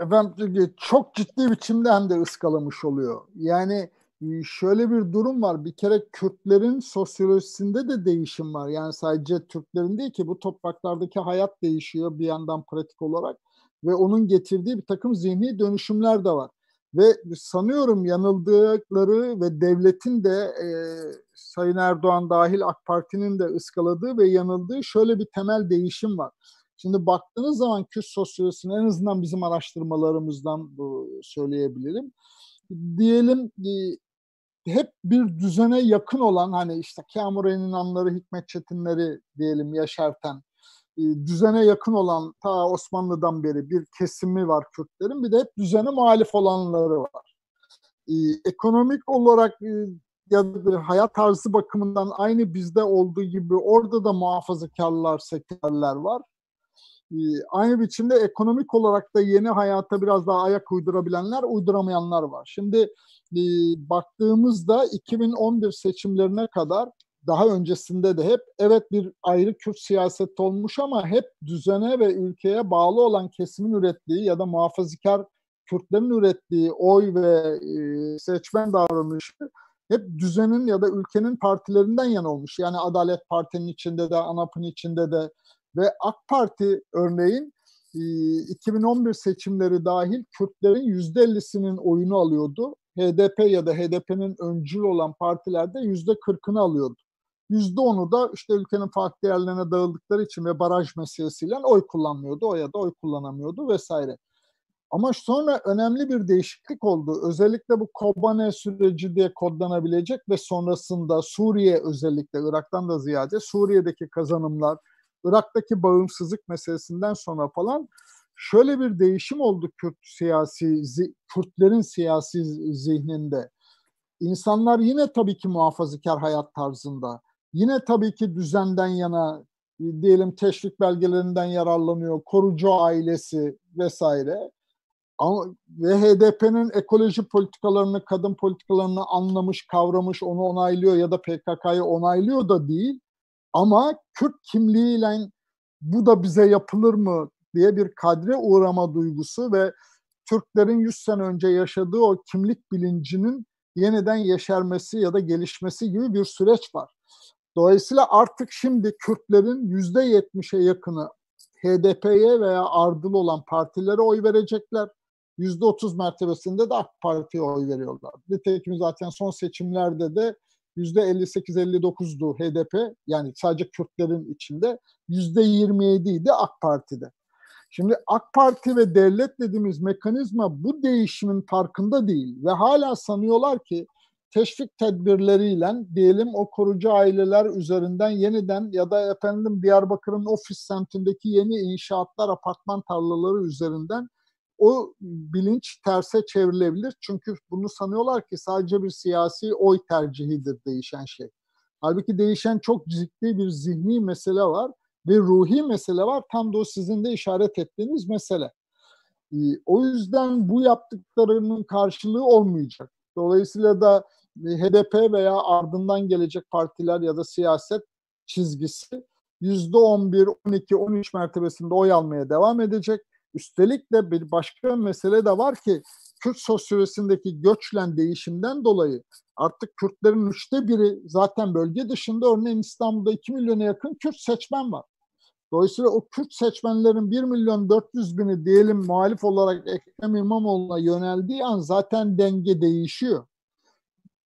Efendim çok ciddi biçimde hem de ıskalamış oluyor. Yani şöyle bir durum var. Bir kere Kürtlerin sosyolojisinde de değişim var. Yani sadece Türklerin değil ki bu topraklardaki hayat değişiyor bir yandan pratik olarak ve onun getirdiği bir takım zihni dönüşümler de var. Ve sanıyorum yanıldıkları ve devletin de e, Sayın Erdoğan dahil AK Parti'nin de ıskaladığı ve yanıldığı şöyle bir temel değişim var. Şimdi baktığınız zaman Kürt sosyolojisine en azından bizim araştırmalarımızdan bu söyleyebilirim. Diyelim hep bir düzene yakın olan hani işte Kamuran'ın anları, Hikmet Çetinleri diyelim yaşarken e, düzene yakın olan ta Osmanlı'dan beri bir kesimi var Kürtlerin. Bir de hep düzene muhalif olanları var. E, ekonomik olarak e, ya da hayat tarzı bakımından aynı bizde olduğu gibi orada da muhafazakarlar, sekülerler var. Aynı biçimde ekonomik olarak da yeni hayata biraz daha ayak uydurabilenler, uyduramayanlar var. Şimdi e, baktığımızda 2011 seçimlerine kadar daha öncesinde de hep evet bir ayrı Kürt siyaseti olmuş ama hep düzene ve ülkeye bağlı olan kesimin ürettiği ya da muhafazakar Kürtlerin ürettiği oy ve e, seçmen davranışı hep düzenin ya da ülkenin partilerinden yana olmuş. Yani Adalet Parti'nin içinde de, ANAP'ın içinde de ve AK Parti örneğin 2011 seçimleri dahil Kürtlerin %50'sinin oyunu alıyordu. HDP ya da HDP'nin öncül olan partilerde yüzde 40'ını alıyordu. Yüzde onu da işte ülkenin farklı yerlerine dağıldıkları için ve baraj meselesiyle oy kullanmıyordu. O ya da oy kullanamıyordu vesaire. Ama sonra önemli bir değişiklik oldu. Özellikle bu Kobane süreci diye kodlanabilecek ve sonrasında Suriye özellikle Irak'tan da ziyade Suriye'deki kazanımlar, Irak'taki bağımsızlık meselesinden sonra falan şöyle bir değişim oldu Kürt siyasi Kürtlerin siyasi zihninde. İnsanlar yine tabii ki muhafazakar hayat tarzında. Yine tabii ki düzenden yana diyelim teşvik belgelerinden yararlanıyor, korucu ailesi vesaire. Ama, ve HDP'nin ekoloji politikalarını, kadın politikalarını anlamış, kavramış, onu onaylıyor ya da PKK'yı onaylıyor da değil. Ama Kürt kimliğiyle bu da bize yapılır mı diye bir kadre uğrama duygusu ve Türklerin 100 sene önce yaşadığı o kimlik bilincinin yeniden yeşermesi ya da gelişmesi gibi bir süreç var. Dolayısıyla artık şimdi Kürtlerin yüzde yetmişe yakını HDP'ye veya ardılı olan partilere oy verecekler. Yüzde otuz mertebesinde de AK Parti'ye oy veriyorlar. Nitekim zaten son seçimlerde de %58-59'du HDP yani sadece Kürtlerin içinde %27 idi AK Parti'de. Şimdi AK Parti ve devlet dediğimiz mekanizma bu değişimin farkında değil ve hala sanıyorlar ki teşvik tedbirleriyle diyelim o korucu aileler üzerinden yeniden ya da efendim Diyarbakır'ın ofis semtindeki yeni inşaatlar, apartman tarlaları üzerinden o bilinç terse çevrilebilir. Çünkü bunu sanıyorlar ki sadece bir siyasi oy tercihidir değişen şey. Halbuki değişen çok ciddi bir zihni mesele var ve ruhi mesele var. Tam da o sizin de işaret ettiğiniz mesele. Ee, o yüzden bu yaptıklarının karşılığı olmayacak. Dolayısıyla da e, HDP veya ardından gelecek partiler ya da siyaset çizgisi %11, 12, 13 mertebesinde oy almaya devam edecek Üstelik de bir başka mesele de var ki Kürt sosyolojisindeki göçlen değişimden dolayı artık Kürtlerin üçte biri zaten bölge dışında örneğin İstanbul'da 2 milyona yakın Kürt seçmen var. Dolayısıyla o Kürt seçmenlerin 1 milyon 400 bini diyelim muhalif olarak Ekrem İmamoğlu'na yöneldiği an zaten denge değişiyor.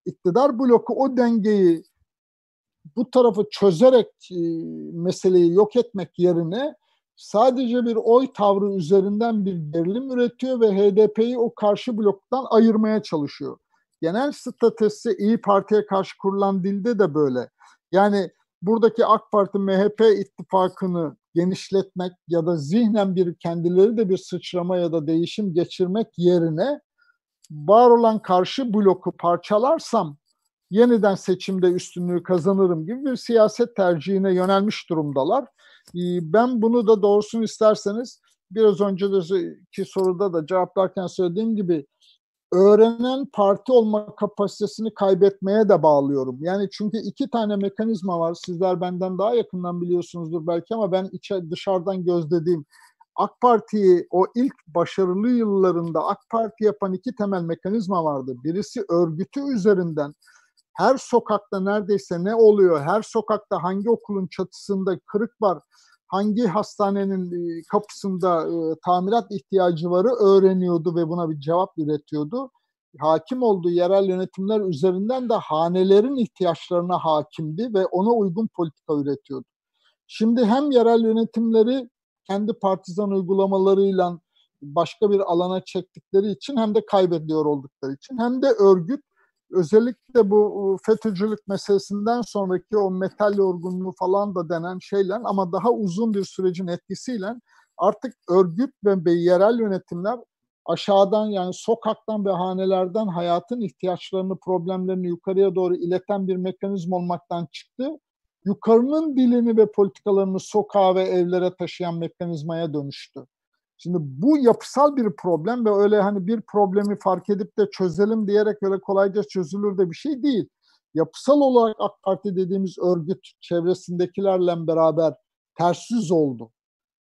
İktidar bloku o dengeyi bu tarafı çözerek e, meseleyi yok etmek yerine sadece bir oy tavrı üzerinden bir gerilim üretiyor ve HDP'yi o karşı bloktan ayırmaya çalışıyor. Genel stratejisi İyi Parti'ye karşı kurulan dilde de böyle. Yani buradaki AK Parti MHP ittifakını genişletmek ya da zihnen bir kendileri de bir sıçrama ya da değişim geçirmek yerine var olan karşı bloku parçalarsam yeniden seçimde üstünlüğü kazanırım gibi bir siyaset tercihine yönelmiş durumdalar. Ee, ben bunu da doğrusunu isterseniz biraz önce de ki soruda da cevaplarken söylediğim gibi öğrenen parti olma kapasitesini kaybetmeye de bağlıyorum. Yani çünkü iki tane mekanizma var. Sizler benden daha yakından biliyorsunuzdur belki ama ben içe dışarıdan gözlediğim AK Parti'yi o ilk başarılı yıllarında AK Parti yapan iki temel mekanizma vardı. Birisi örgütü üzerinden her sokakta neredeyse ne oluyor, her sokakta hangi okulun çatısında kırık var, hangi hastanenin e, kapısında e, tamirat ihtiyacı varı öğreniyordu ve buna bir cevap üretiyordu. Hakim olduğu yerel yönetimler üzerinden de hanelerin ihtiyaçlarına hakimdi ve ona uygun politika üretiyordu. Şimdi hem yerel yönetimleri kendi partizan uygulamalarıyla başka bir alana çektikleri için hem de kaybediyor oldukları için hem de örgüt özellikle bu FETÖ'cülük meselesinden sonraki o metal yorgunluğu falan da denen şeyle ama daha uzun bir sürecin etkisiyle artık örgüt ve yerel yönetimler aşağıdan yani sokaktan ve hanelerden hayatın ihtiyaçlarını, problemlerini yukarıya doğru ileten bir mekanizma olmaktan çıktı. Yukarının dilini ve politikalarını sokağa ve evlere taşıyan mekanizmaya dönüştü. Şimdi bu yapısal bir problem ve öyle hani bir problemi fark edip de çözelim diyerek öyle kolayca çözülür de bir şey değil. Yapısal olarak AK Parti dediğimiz örgüt çevresindekilerle beraber ters yüz oldu.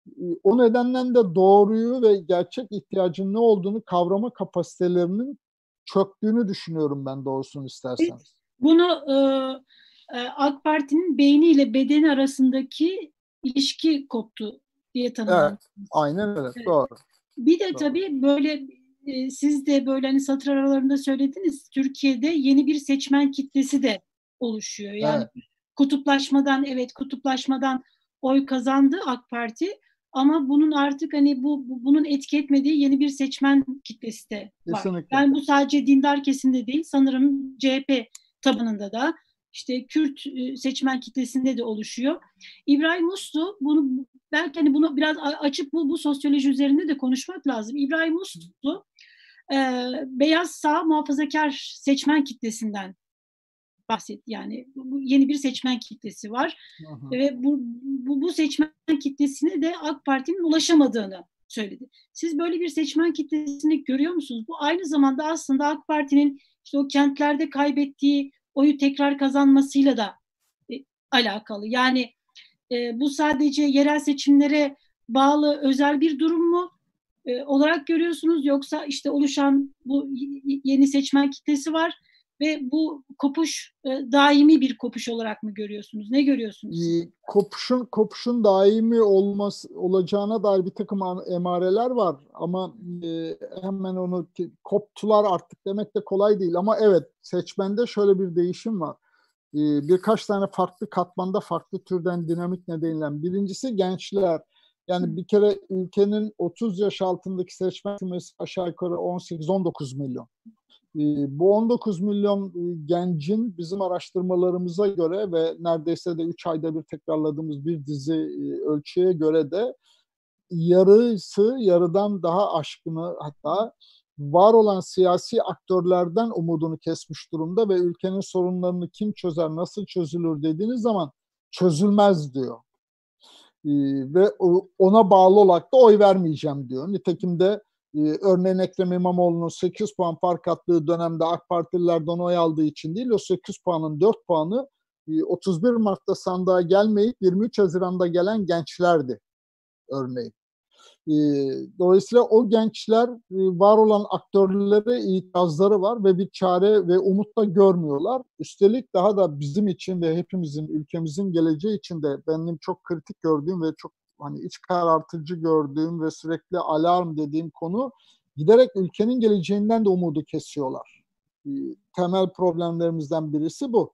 Ee, o nedenle de doğruyu ve gerçek ihtiyacın ne olduğunu kavrama kapasitelerinin çöktüğünü düşünüyorum ben doğrusunu isterseniz. Bunu e, e AK Parti'nin beyniyle bedeni arasındaki ilişki koptu diye tanımladım. Evet, aynen öyle. Evet. Doğru. Bir de Doğru. tabii böyle e, siz de böyle hani satır aralarında söylediniz. Türkiye'de yeni bir seçmen kitlesi de oluşuyor. Yani evet. kutuplaşmadan evet kutuplaşmadan oy kazandı AK Parti ama bunun artık hani bu, bu bunun etki etmediği yeni bir seçmen kitlesi de var. Kesinlikle. Yani bu sadece dindar kesimde değil sanırım CHP tabanında da işte Kürt e, seçmen kitlesinde de oluşuyor. İbrahim Uslu bunu belki hani bunu biraz açıp bu, bu sosyoloji üzerinde de konuşmak lazım. İbrahim Uslu e, beyaz sağ muhafazakar seçmen kitlesinden bahset yani bu, yeni bir seçmen kitlesi var Aha. ve bu, bu bu seçmen kitlesine de AK Parti'nin ulaşamadığını söyledi. Siz böyle bir seçmen kitlesini görüyor musunuz? Bu aynı zamanda aslında AK Parti'nin işte o kentlerde kaybettiği oyu tekrar kazanmasıyla da e, alakalı. Yani e, bu sadece yerel seçimlere bağlı özel bir durum mu e, olarak görüyorsunuz yoksa işte oluşan bu yeni seçmen kitlesi var ve bu kopuş e, daimi bir kopuş olarak mı görüyorsunuz? Ne görüyorsunuz? E, kopuşun kopuşun daimi olması olacağına dair bir takım emareler var ama e, hemen onu koptular artık demek de kolay değil ama evet seçmende şöyle bir değişim var. E, birkaç tane farklı katmanda farklı türden dinamik nedeniyle birincisi gençler yani bir kere ülkenin 30 yaş altındaki seçmen kümesi aşağı yukarı 18-19 milyon. Ee, bu 19 milyon e, gencin bizim araştırmalarımıza göre ve neredeyse de 3 ayda bir tekrarladığımız bir dizi e, ölçüye göre de yarısı yarıdan daha aşkını hatta var olan siyasi aktörlerden umudunu kesmiş durumda ve ülkenin sorunlarını kim çözer, nasıl çözülür dediğiniz zaman çözülmez diyor. Ee, ve ona bağlı olarak da oy vermeyeceğim diyor. Nitekim de ee, örneğin Ekrem İmamoğlu'nun 8 puan fark attığı dönemde AK Partililerden oy aldığı için değil, o 8 puanın 4 puanı 31 e, Mart'ta sandığa gelmeyip 23 Haziran'da gelen gençlerdi örneğin. E, dolayısıyla o gençler e, var olan aktörlere itirazları var ve bir çare ve umut da görmüyorlar. Üstelik daha da bizim için ve hepimizin ülkemizin geleceği için de benim çok kritik gördüğüm ve çok hani iç karartıcı gördüğüm ve sürekli alarm dediğim konu giderek ülkenin geleceğinden de umudu kesiyorlar. E, temel problemlerimizden birisi bu.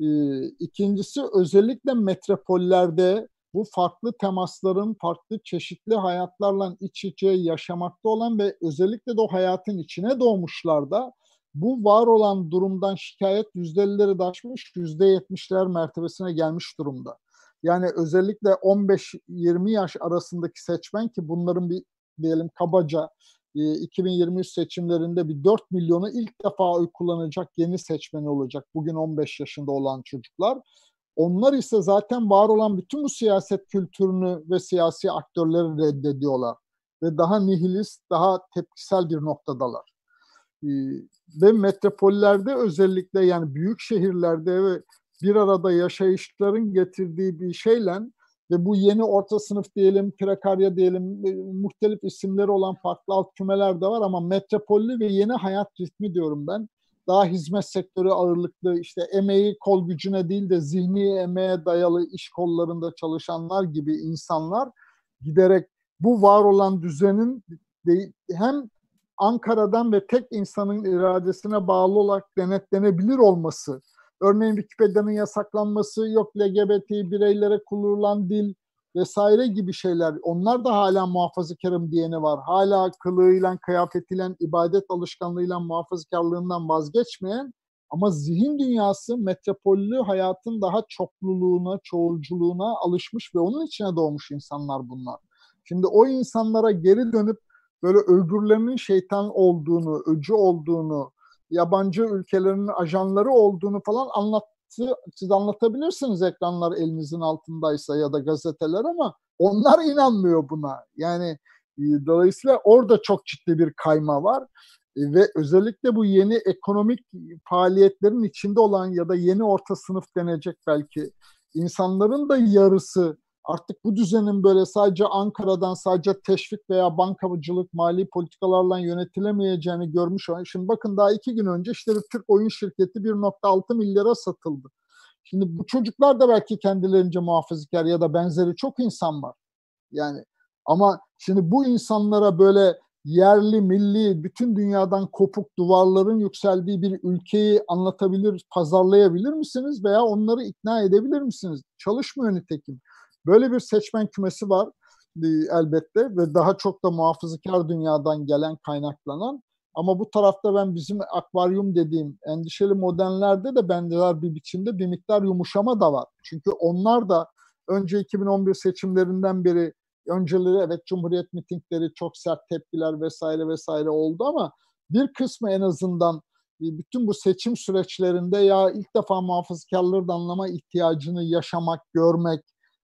E, ikincisi özellikle metropollerde bu farklı temasların farklı çeşitli hayatlarla iç içe yaşamakta olan ve özellikle de o hayatın içine doğmuşlar da bu var olan durumdan şikayet yüzdeleri de aşmış, yüzde yetmişler mertebesine gelmiş durumda. Yani özellikle 15-20 yaş arasındaki seçmen ki bunların bir diyelim kabaca 2023 e, seçimlerinde bir 4 milyonu ilk defa oy kullanacak yeni seçmen olacak. Bugün 15 yaşında olan çocuklar. Onlar ise zaten var olan bütün bu siyaset kültürünü ve siyasi aktörleri reddediyorlar. Ve daha nihilist, daha tepkisel bir noktadalar. Ee, ve metropollerde özellikle yani büyük şehirlerde ve bir arada yaşayışların getirdiği bir şeyle ve bu yeni orta sınıf diyelim, prekarya diyelim, e, muhtelif isimleri olan farklı alt kümeler de var ama metropollü ve yeni hayat ritmi diyorum ben. Daha hizmet sektörü ağırlıklı işte emeği kol gücüne değil de zihni emeğe dayalı iş kollarında çalışanlar gibi insanlar giderek bu var olan düzenin hem Ankara'dan ve tek insanın iradesine bağlı olarak denetlenebilir olması, örneğin Wikipedia'nın yasaklanması, yok LGBT bireylere kullanılan dil, vesaire gibi şeyler. Onlar da hala muhafazakarım diyeni var. Hala kılığıyla, kıyafetiyle, ibadet alışkanlığıyla, muhafazakarlığından vazgeçmeyen ama zihin dünyası metropollü hayatın daha çokluluğuna, çoğulculuğuna alışmış ve onun içine doğmuş insanlar bunlar. Şimdi o insanlara geri dönüp böyle öbürlerinin şeytan olduğunu, öcü olduğunu, yabancı ülkelerin ajanları olduğunu falan anlat siz anlatabilirsiniz ekranlar elinizin altındaysa ya da gazeteler ama onlar inanmıyor buna. Yani e, dolayısıyla orada çok ciddi bir kayma var e, ve özellikle bu yeni ekonomik faaliyetlerin içinde olan ya da yeni orta sınıf denecek belki insanların da yarısı artık bu düzenin böyle sadece Ankara'dan sadece teşvik veya bankacılık mali politikalarla yönetilemeyeceğini görmüş. Şimdi bakın daha iki gün önce işte bir Türk oyun şirketi 1.6 milyara satıldı. Şimdi bu çocuklar da belki kendilerince muhafazakar ya da benzeri çok insan var. Yani ama şimdi bu insanlara böyle yerli, milli, bütün dünyadan kopuk duvarların yükseldiği bir ülkeyi anlatabilir, pazarlayabilir misiniz veya onları ikna edebilir misiniz? Çalışmıyor nitekim. Böyle bir seçmen kümesi var e, elbette ve daha çok da muhafazakar dünyadan gelen kaynaklanan ama bu tarafta ben bizim akvaryum dediğim endişeli modernlerde de benzer bir biçimde bir miktar yumuşama da var. Çünkü onlar da önce 2011 seçimlerinden beri önceleri evet Cumhuriyet mitingleri çok sert tepkiler vesaire vesaire oldu ama bir kısmı en azından e, bütün bu seçim süreçlerinde ya ilk defa muhafazakarları da anlama ihtiyacını yaşamak, görmek,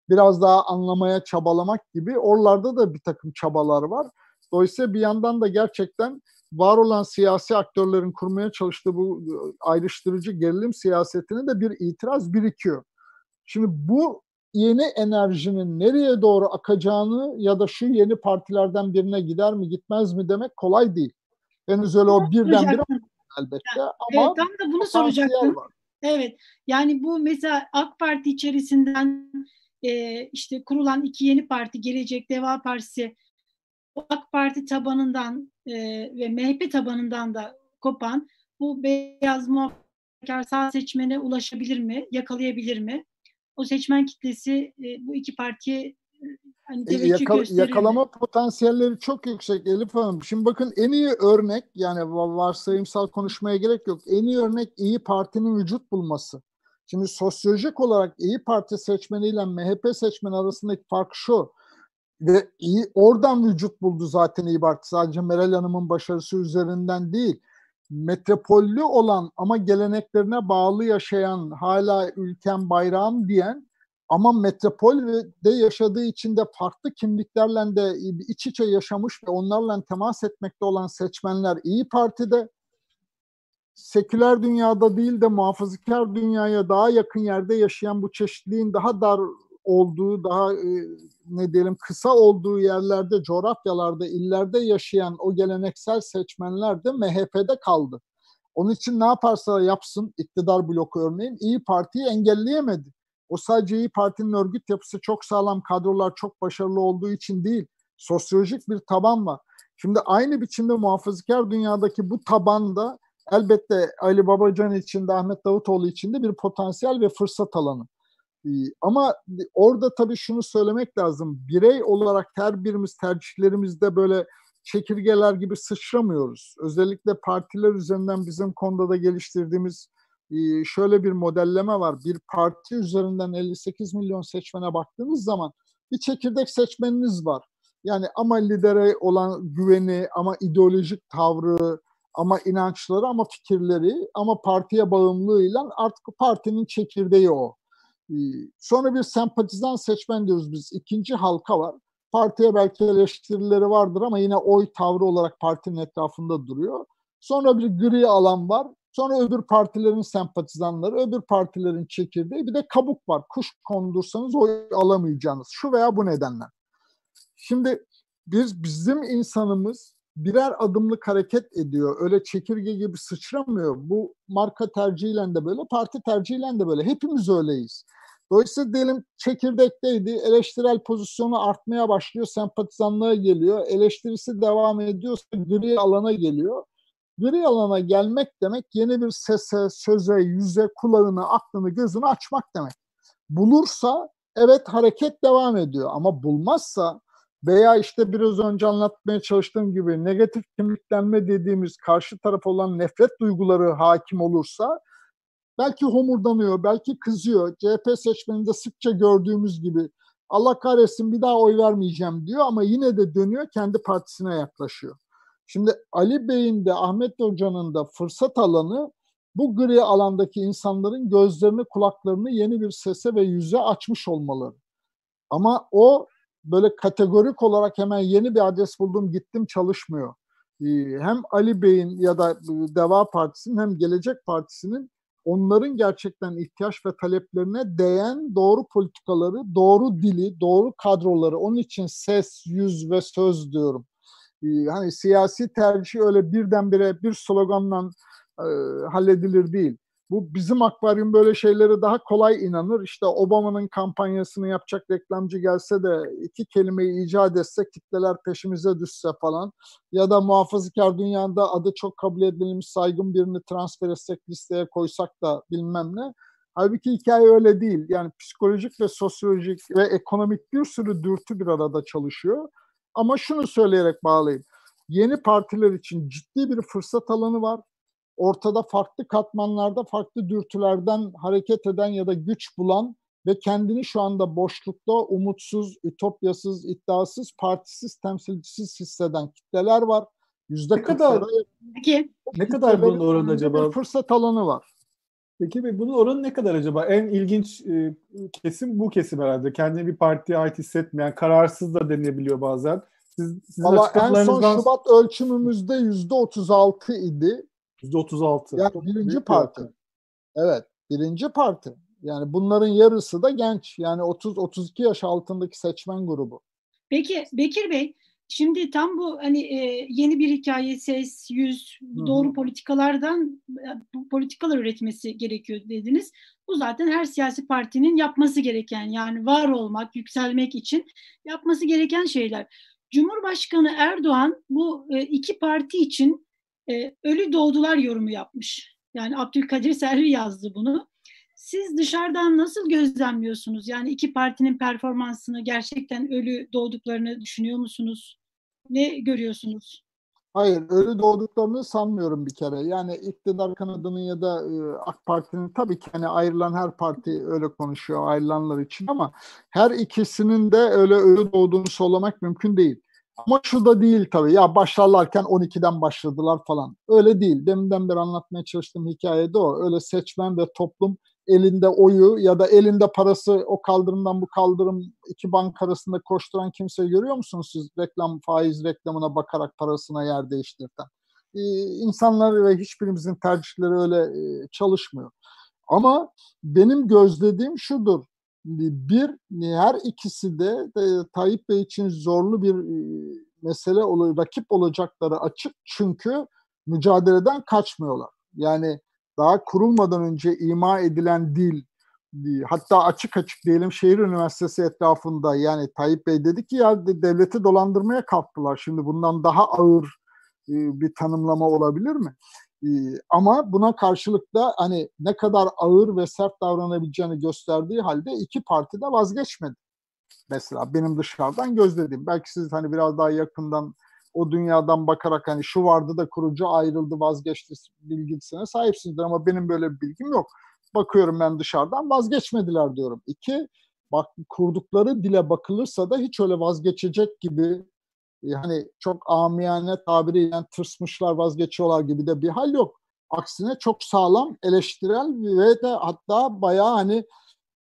biraz daha anlamaya çabalamak gibi oralarda da bir takım çabalar var. Dolayısıyla bir yandan da gerçekten var olan siyasi aktörlerin kurmaya çalıştığı bu ayrıştırıcı gerilim siyasetine de bir itiraz birikiyor. Şimdi bu yeni enerjinin nereye doğru akacağını ya da şu yeni partilerden birine gider mi gitmez mi demek kolay değil. Henüz öyle o birdenbire elbette yani, ama evet, tam da bunu soracaktım. Evet yani bu mesela AK Parti içerisinden e, işte kurulan iki yeni parti Gelecek Deva Partisi AK Parti tabanından e, ve MHP tabanından da kopan bu beyaz muhafazakar sağ seçmene ulaşabilir mi, yakalayabilir mi? O seçmen kitlesi e, bu iki partiye hani e, yakal, yakalama potansiyelleri çok yüksek Elif Hanım. Şimdi bakın en iyi örnek yani varsayımsal konuşmaya gerek yok. En iyi örnek iyi Parti'nin vücut bulması. Şimdi sosyolojik olarak iyi Parti seçmeniyle MHP seçmeni arasındaki fark şu ve iyi oradan vücut buldu zaten İyi Parti. Sadece Meral Hanım'ın başarısı üzerinden değil. Metropollü olan ama geleneklerine bağlı yaşayan, hala ülkem bayrağım diyen ama metropolde yaşadığı için de farklı kimliklerle de iç içe yaşamış ve onlarla temas etmekte olan seçmenler İyi Parti'de seküler dünyada değil de muhafazakar dünyaya daha yakın yerde yaşayan bu çeşitliliğin daha dar olduğu, daha e, ne diyelim kısa olduğu yerlerde, coğrafyalarda, illerde yaşayan o geleneksel seçmenler de MHP'de kaldı. Onun için ne yaparsa yapsın iktidar bloku örneğin İyi Parti'yi engelleyemedi. O sadece İyi Parti'nin örgüt yapısı çok sağlam, kadrolar çok başarılı olduğu için değil. Sosyolojik bir taban var. Şimdi aynı biçimde muhafazakar dünyadaki bu tabanda elbette Ali Babacan için de Ahmet Davutoğlu için de bir potansiyel ve fırsat alanı. Ee, ama orada tabii şunu söylemek lazım. Birey olarak her birimiz tercihlerimizde böyle çekirgeler gibi sıçramıyoruz. Özellikle partiler üzerinden bizim konuda da geliştirdiğimiz e, şöyle bir modelleme var. Bir parti üzerinden 58 milyon seçmene baktığınız zaman bir çekirdek seçmeniniz var. Yani ama lidere olan güveni, ama ideolojik tavrı, ama inançları, ama fikirleri, ama partiye bağımlılığıyla artık partinin çekirdeği o. Ee, sonra bir sempatizan seçmen diyoruz biz. İkinci halka var. Partiye belki eleştirileri vardır ama yine oy tavrı olarak partinin etrafında duruyor. Sonra bir gri alan var. Sonra öbür partilerin sempatizanları, öbür partilerin çekirdeği. Bir de kabuk var. Kuş kondursanız oy alamayacağınız. Şu veya bu nedenle. Şimdi biz bizim insanımız birer adımlık hareket ediyor. Öyle çekirge gibi sıçramıyor. Bu marka tercihiyle de böyle, parti tercihiyle de böyle. Hepimiz öyleyiz. Dolayısıyla diyelim çekirdekteydi, eleştirel pozisyonu artmaya başlıyor, sempatizanlığa geliyor. Eleştirisi devam ediyorsa gri alana geliyor. Gri alana gelmek demek yeni bir sese, söze, yüze, kulağını, aklını, gözünü açmak demek. Bulursa evet hareket devam ediyor ama bulmazsa veya işte biraz önce anlatmaya çalıştığım gibi negatif kimliklenme dediğimiz karşı taraf olan nefret duyguları hakim olursa belki homurdanıyor, belki kızıyor. CHP seçmeninde sıkça gördüğümüz gibi Allah kahretsin bir daha oy vermeyeceğim diyor ama yine de dönüyor kendi partisine yaklaşıyor. Şimdi Ali Bey'in de Ahmet Hoca'nın da fırsat alanı bu gri alandaki insanların gözlerini kulaklarını yeni bir sese ve yüze açmış olmaları. Ama o böyle kategorik olarak hemen yeni bir adres buldum gittim çalışmıyor. Ee, hem Ali Bey'in ya da Deva Partisi'nin hem Gelecek Partisi'nin onların gerçekten ihtiyaç ve taleplerine değen doğru politikaları, doğru dili, doğru kadroları, onun için ses, yüz ve söz diyorum. Ee, hani siyasi tercih öyle birdenbire bir sloganla e, halledilir değil. Bu bizim akvaryum böyle şeylere daha kolay inanır. İşte Obama'nın kampanyasını yapacak reklamcı gelse de iki kelimeyi icat etse kitleler peşimize düşse falan ya da muhafazakar dünyada adı çok kabul edilmiş saygın birini transfer etsek listeye koysak da bilmem ne. Halbuki hikaye öyle değil. Yani psikolojik ve sosyolojik ve ekonomik bir sürü dürtü bir arada çalışıyor. Ama şunu söyleyerek bağlayayım. Yeni partiler için ciddi bir fırsat alanı var ortada farklı katmanlarda farklı dürtülerden hareket eden ya da güç bulan ve kendini şu anda boşlukta umutsuz, ütopyasız, iddiasız, partisiz, temsilcisiz hisseden kitleler var. Yüzde ne kadar, Peki. ne kadar bunun oranı acaba? Bir fırsat alanı var. Peki bunun oranı ne kadar acaba? En ilginç e, kesim bu kesim herhalde. Kendini bir partiye ait hissetmeyen, kararsız da denebiliyor bazen. Siz, sizin Valla en son Şubat ölçümümüzde yüzde 36 idi. %36. Yani birinci parti. Bir evet, birinci parti. Yani bunların yarısı da genç. Yani 30-32 yaş altındaki seçmen grubu. Peki Bekir Bey, şimdi tam bu hani e, yeni bir hikaye, ses, yüz, doğru Hı-hı. politikalardan bu politikalar üretmesi gerekiyor dediniz. Bu zaten her siyasi partinin yapması gereken yani var olmak, yükselmek için yapması gereken şeyler. Cumhurbaşkanı Erdoğan bu e, iki parti için e, ölü doğdular yorumu yapmış. Yani Abdülkadir Selvi yazdı bunu. Siz dışarıdan nasıl gözlemliyorsunuz? Yani iki partinin performansını gerçekten ölü doğduklarını düşünüyor musunuz? Ne görüyorsunuz? Hayır, ölü doğduklarını sanmıyorum bir kere. Yani iktidar kanadının ya da e, AK Parti'nin tabii ki hani ayrılan her parti öyle konuşuyor ayrılanlar için ama her ikisinin de öyle ölü doğduğunu söylemek mümkün değil. Ama şu da değil tabii. Ya başlarlarken 12'den başladılar falan. Öyle değil. Deminden beri anlatmaya çalıştığım hikayede o. Öyle seçmen ve toplum elinde oyu ya da elinde parası o kaldırımdan bu kaldırım iki bank arasında koşturan kimseyi görüyor musunuz siz reklam faiz reklamına bakarak parasına yer değiştirirken? Ee, insanlar ve hiçbirimizin tercihleri öyle e, çalışmıyor. Ama benim gözlediğim şudur. Bir, her ikisi de, de Tayyip Bey için zorlu bir mesele olur, rakip olacakları açık çünkü mücadeleden kaçmıyorlar. Yani daha kurulmadan önce ima edilen dil, hatta açık açık diyelim şehir üniversitesi etrafında yani Tayyip Bey dedi ki ya devleti dolandırmaya kalktılar. Şimdi bundan daha ağır bir tanımlama olabilir mi? Ama buna karşılık da hani ne kadar ağır ve sert davranabileceğini gösterdiği halde iki parti de vazgeçmedi. Mesela benim dışarıdan gözlediğim. Belki siz hani biraz daha yakından o dünyadan bakarak hani şu vardı da kurucu ayrıldı vazgeçti bilgisine sahipsinizdir ama benim böyle bir bilgim yok. Bakıyorum ben dışarıdan vazgeçmediler diyorum. İki, bak kurdukları dile bakılırsa da hiç öyle vazgeçecek gibi yani çok amiyane tabiriyle tırsmışlar vazgeçiyorlar gibi de bir hal yok. Aksine çok sağlam eleştirel ve de hatta bayağı hani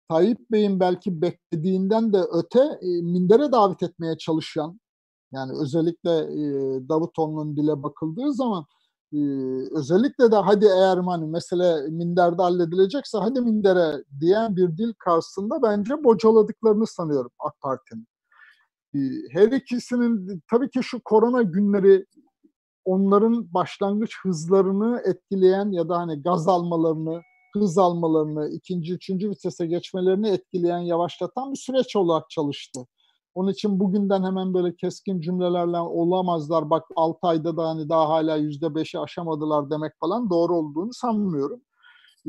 Tayyip Bey'in belki beklediğinden de öte e, mindere davet etmeye çalışan yani özellikle e, Davutoğlu'nun dile bakıldığı zaman e, özellikle de hadi eğer hani mesele minderde halledilecekse hadi mindere diyen bir dil karşısında bence bocaladıklarını sanıyorum AK Parti'nin. E, her ikisinin tabii ki şu korona günleri onların başlangıç hızlarını etkileyen ya da hani gaz almalarını, hız almalarını, ikinci, üçüncü vitese geçmelerini etkileyen, yavaşlatan bir süreç olarak çalıştı. Onun için bugünden hemen böyle keskin cümlelerle olamazlar. Bak 6 ayda da hani daha hala yüzde beşi aşamadılar demek falan doğru olduğunu sanmıyorum.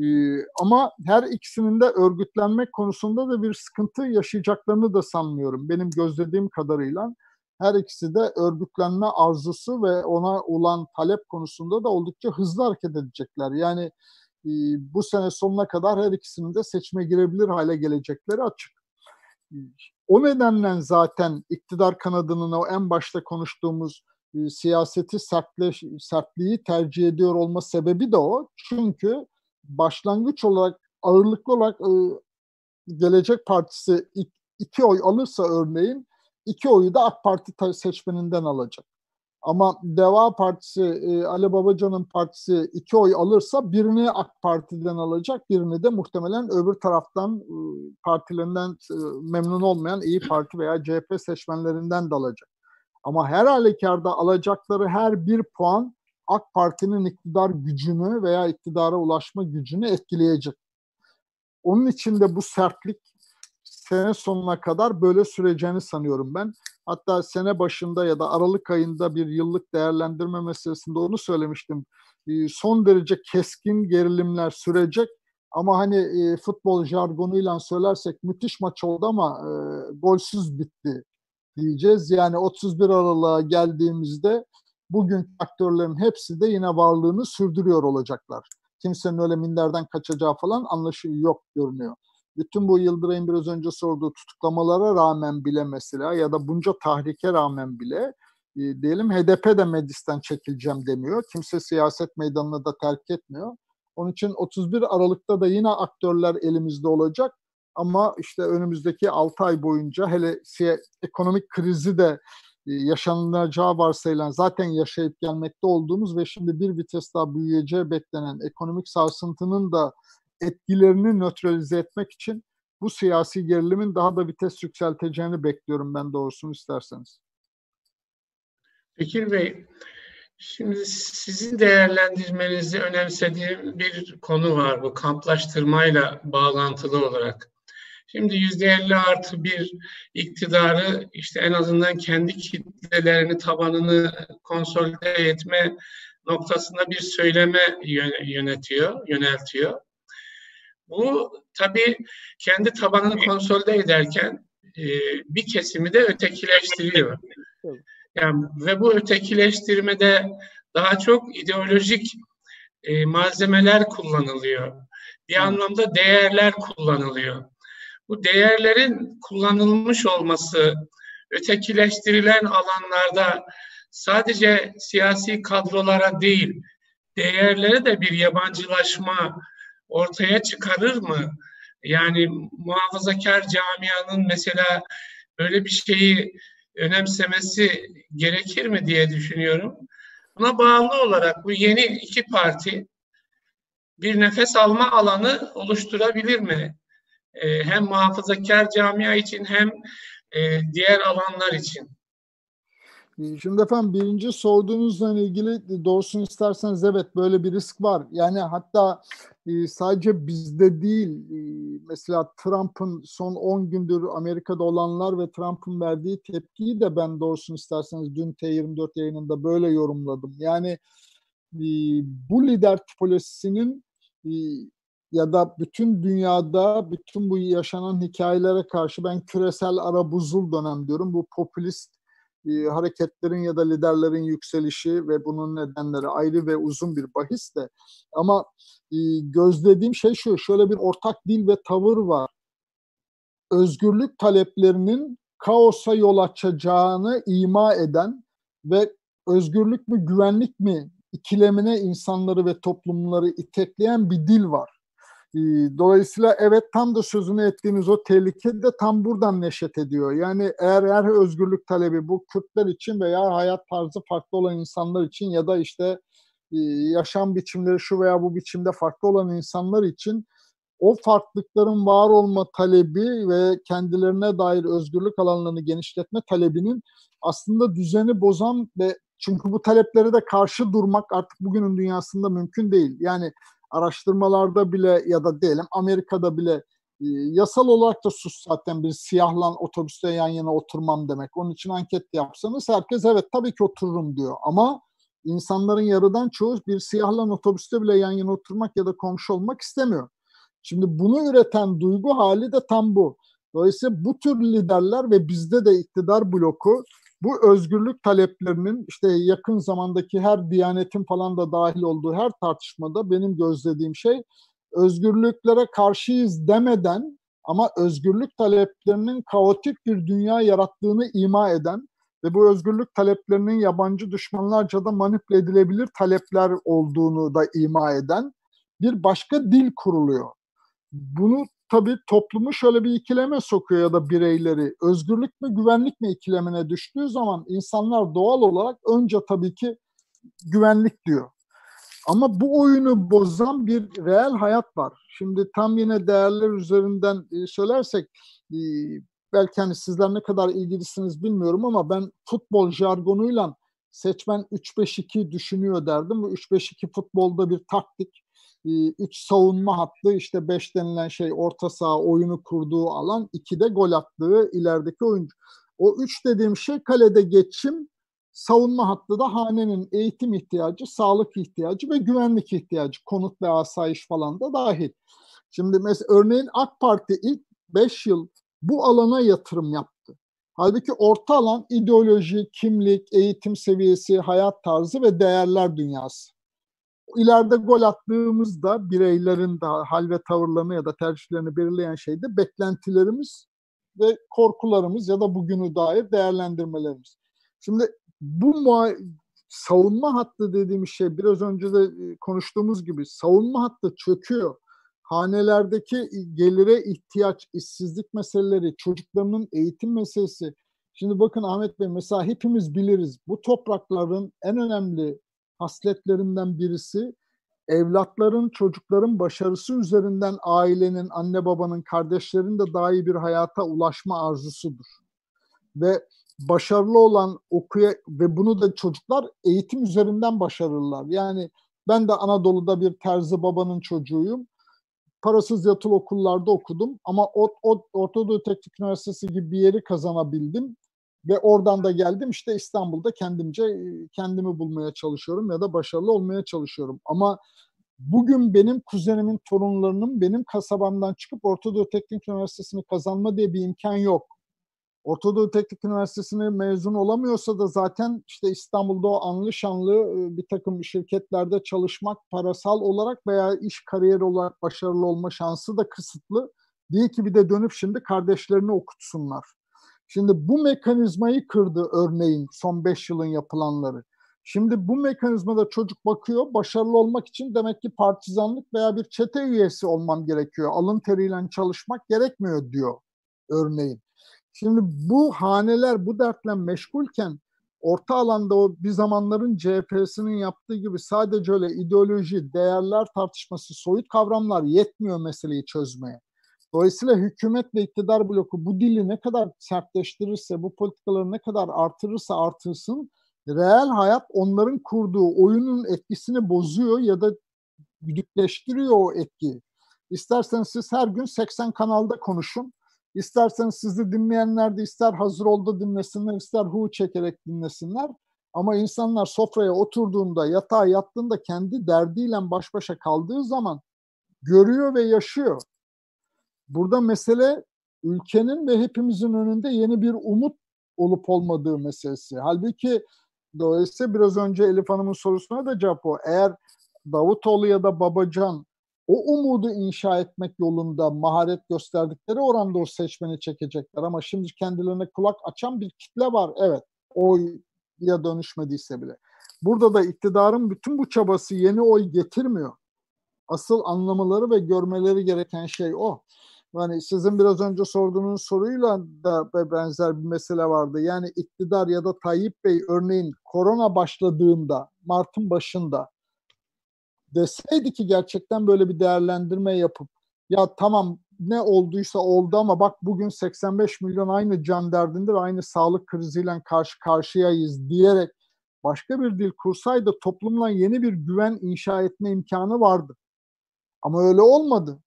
Ee, ama her ikisinin de örgütlenmek konusunda da bir sıkıntı yaşayacaklarını da sanmıyorum. Benim gözlediğim kadarıyla her ikisi de örgütlenme arzusu ve ona olan talep konusunda da oldukça hızlı hareket edecekler. Yani e, bu sene sonuna kadar her ikisinin de seçime girebilir hale gelecekleri açık. O nedenle zaten iktidar kanadının o en başta konuştuğumuz e, siyaseti sertle, sertliği tercih ediyor olma sebebi de o. Çünkü başlangıç olarak ağırlıklı olarak e, Gelecek Partisi iki oy alırsa örneğin iki oyu da AK Parti seçmeninden alacak. Ama Deva Partisi, e, Ali Babacan'ın partisi iki oy alırsa birini AK Parti'den alacak, birini de muhtemelen öbür taraftan e, partilerinden e, memnun olmayan İyi Parti veya CHP seçmenlerinden de alacak. Ama her halükarda alacakları her bir puan AK Parti'nin iktidar gücünü veya iktidara ulaşma gücünü etkileyecek. Onun için de bu sertlik sene sonuna kadar böyle süreceğini sanıyorum ben. Hatta sene başında ya da Aralık ayında bir yıllık değerlendirme meselesinde onu söylemiştim. Ee, son derece keskin gerilimler sürecek ama hani e, futbol jargonuyla söylersek müthiş maç oldu ama e, golsüz bitti diyeceğiz. Yani 31 Aralık'a geldiğimizde bugün aktörlerin hepsi de yine varlığını sürdürüyor olacaklar. Kimsenin öyle minderden kaçacağı falan anlaşılıyor yok görünüyor bütün bu Yıldıray'ın biraz önce sorduğu tutuklamalara rağmen bile mesela ya da bunca tahrike rağmen bile e, diyelim HDP de meclisten çekileceğim demiyor. Kimse siyaset meydanını da terk etmiyor. Onun için 31 Aralık'ta da yine aktörler elimizde olacak. Ama işte önümüzdeki 6 ay boyunca hele ekonomik krizi de yaşanacağı varsayılan zaten yaşayıp gelmekte olduğumuz ve şimdi bir vites daha büyüyeceği beklenen ekonomik sarsıntının da etkilerini nötralize etmek için bu siyasi gerilimin daha da vites yükselteceğini bekliyorum ben doğrusunu isterseniz. Fikir Bey, şimdi sizin değerlendirmenizi önemsediğim bir konu var bu kamplaştırmayla bağlantılı olarak. Şimdi yüzde elli artı bir iktidarı işte en azından kendi kitlelerini, tabanını konsolide etme noktasında bir söyleme yönetiyor, yöneltiyor. Bu tabii kendi tabanını konsolide ederken e, bir kesimi de ötekileştiriyor. Yani ve bu ötekileştirmede daha çok ideolojik e, malzemeler kullanılıyor. Bir anlamda değerler kullanılıyor. Bu değerlerin kullanılmış olması ötekileştirilen alanlarda sadece siyasi kadrolara değil, değerlere de bir yabancılaşma ortaya çıkarır mı? Yani muhafazakar camianın mesela böyle bir şeyi önemsemesi gerekir mi diye düşünüyorum. Buna bağlı olarak bu yeni iki parti bir nefes alma alanı oluşturabilir mi? E, hem muhafazakar camia için hem e, diğer alanlar için. Şimdi efendim birinci sorduğunuzla ilgili doğrusunu isterseniz evet böyle bir risk var. Yani hatta e, sadece bizde değil e, mesela Trump'ın son 10 gündür Amerika'da olanlar ve Trump'ın verdiği tepkiyi de ben doğrusunu isterseniz dün T24 yayınında böyle yorumladım. Yani bu lider tipolojisinin ya da bütün dünyada bütün bu yaşanan hikayelere karşı ben küresel ara buzul dönem diyorum. Bu popülist e, hareketlerin ya da liderlerin yükselişi ve bunun nedenleri ayrı ve uzun bir bahis de. Ama e, gözlediğim şey şu, şöyle bir ortak dil ve tavır var. Özgürlük taleplerinin kaosa yol açacağını ima eden ve özgürlük mü güvenlik mi ikilemine insanları ve toplumları itekleyen bir dil var. Ee, dolayısıyla evet tam da sözünü ettiğiniz o tehlike de tam buradan neşet ediyor. Yani eğer her özgürlük talebi bu Kürtler için veya hayat tarzı farklı olan insanlar için ya da işte e, yaşam biçimleri şu veya bu biçimde farklı olan insanlar için o farklılıkların var olma talebi ve kendilerine dair özgürlük alanlarını genişletme talebinin aslında düzeni bozan ve çünkü bu taleplere de karşı durmak artık bugünün dünyasında mümkün değil. Yani araştırmalarda bile ya da diyelim Amerika'da bile e, yasal olarak da sus zaten bir siyahlan otobüste yan yana oturmam demek. Onun için anket yapsanız herkes evet tabii ki otururum diyor. Ama insanların yarıdan çoğu bir siyahlan otobüste bile yan yana oturmak ya da komşu olmak istemiyor. Şimdi bunu üreten duygu hali de tam bu. Dolayısıyla bu tür liderler ve bizde de iktidar bloku bu özgürlük taleplerinin işte yakın zamandaki her diyanetin falan da dahil olduğu her tartışmada benim gözlediğim şey özgürlüklere karşıyız demeden ama özgürlük taleplerinin kaotik bir dünya yarattığını ima eden ve bu özgürlük taleplerinin yabancı düşmanlarca da manipüle edilebilir talepler olduğunu da ima eden bir başka dil kuruluyor. Bunu tabii toplumu şöyle bir ikileme sokuyor ya da bireyleri. Özgürlük mü güvenlik mi ikilemine düştüğü zaman insanlar doğal olarak önce tabii ki güvenlik diyor. Ama bu oyunu bozan bir reel hayat var. Şimdi tam yine değerler üzerinden e, söylersek e, belki hani sizler ne kadar ilgilisiniz bilmiyorum ama ben futbol jargonuyla seçmen 3-5-2 düşünüyor derdim. Bu 3-5-2 futbolda bir taktik. 3 savunma hattı işte 5 denilen şey orta saha oyunu kurduğu alan 2'de gol attığı ilerideki oyuncu. O 3 dediğim şey kalede geçim, savunma hattı da hanenin eğitim ihtiyacı, sağlık ihtiyacı ve güvenlik ihtiyacı, konut ve asayiş falan da dahil. Şimdi mesela örneğin AK Parti ilk 5 yıl bu alana yatırım yaptı. Halbuki orta alan ideoloji, kimlik, eğitim seviyesi, hayat tarzı ve değerler dünyası ileride gol attığımızda bireylerin de hal ve tavırlarını ya da tercihlerini belirleyen şey de beklentilerimiz ve korkularımız ya da bugünü dair değerlendirmelerimiz. Şimdi bu savunma hattı dediğimiz şey biraz önce de e, konuştuğumuz gibi savunma hattı çöküyor. Hanelerdeki gelire ihtiyaç, işsizlik meseleleri, çocuklarının eğitim meselesi. Şimdi bakın Ahmet Bey mesela hepimiz biliriz bu toprakların en önemli hasletlerinden birisi evlatların, çocukların başarısı üzerinden ailenin, anne babanın, kardeşlerin de daha iyi bir hayata ulaşma arzusudur. Ve başarılı olan okuya ve bunu da çocuklar eğitim üzerinden başarırlar. Yani ben de Anadolu'da bir terzi babanın çocuğuyum. Parasız yatılı okullarda okudum ama Orta Doğu Teknik Üniversitesi gibi bir yeri kazanabildim. Ve oradan da geldim işte İstanbul'da kendimce kendimi bulmaya çalışıyorum ya da başarılı olmaya çalışıyorum. Ama bugün benim kuzenimin torunlarının benim kasabamdan çıkıp Ortadoğu Teknik Üniversitesi'ni kazanma diye bir imkan yok. Ortadoğu Teknik Üniversitesi'ni mezun olamıyorsa da zaten işte İstanbul'da o anlı şanlı bir takım şirketlerde çalışmak parasal olarak veya iş kariyeri olarak başarılı olma şansı da kısıtlı. Değil ki bir de dönüp şimdi kardeşlerini okutsunlar. Şimdi bu mekanizmayı kırdı örneğin son 5 yılın yapılanları. Şimdi bu mekanizmada çocuk bakıyor, başarılı olmak için demek ki partizanlık veya bir çete üyesi olmam gerekiyor. Alın teriyle çalışmak gerekmiyor diyor örneğin. Şimdi bu haneler bu dertle meşgulken orta alanda o bir zamanların CHP'sinin yaptığı gibi sadece öyle ideoloji, değerler tartışması, soyut kavramlar yetmiyor meseleyi çözmeye. Dolayısıyla hükümet ve iktidar bloku bu dili ne kadar sertleştirirse, bu politikaları ne kadar artırırsa artırsın, reel hayat onların kurduğu oyunun etkisini bozuyor ya da güdükleştiriyor o etkiyi. İsterseniz siz her gün 80 kanalda konuşun. İsterseniz sizi dinleyenler de ister hazır oldu dinlesinler, ister hu çekerek dinlesinler. Ama insanlar sofraya oturduğunda, yatağa yattığında kendi derdiyle baş başa kaldığı zaman görüyor ve yaşıyor. Burada mesele ülkenin ve hepimizin önünde yeni bir umut olup olmadığı meselesi. Halbuki dolayısıyla biraz önce Elif Hanım'ın sorusuna da cevap o. Eğer Davutoğlu ya da Babacan o umudu inşa etmek yolunda maharet gösterdikleri oranda o seçmeni çekecekler. Ama şimdi kendilerine kulak açan bir kitle var. Evet, oya dönüşmediyse bile. Burada da iktidarın bütün bu çabası yeni oy getirmiyor. Asıl anlamaları ve görmeleri gereken şey o. Yani sizin biraz önce sorduğunuz soruyla da benzer bir mesele vardı. Yani iktidar ya da Tayyip Bey örneğin korona başladığında, Mart'ın başında deseydi ki gerçekten böyle bir değerlendirme yapıp ya tamam ne olduysa oldu ama bak bugün 85 milyon aynı can derdinde ve aynı sağlık kriziyle karşı karşıyayız diyerek başka bir dil kursaydı toplumla yeni bir güven inşa etme imkanı vardı. Ama öyle olmadı.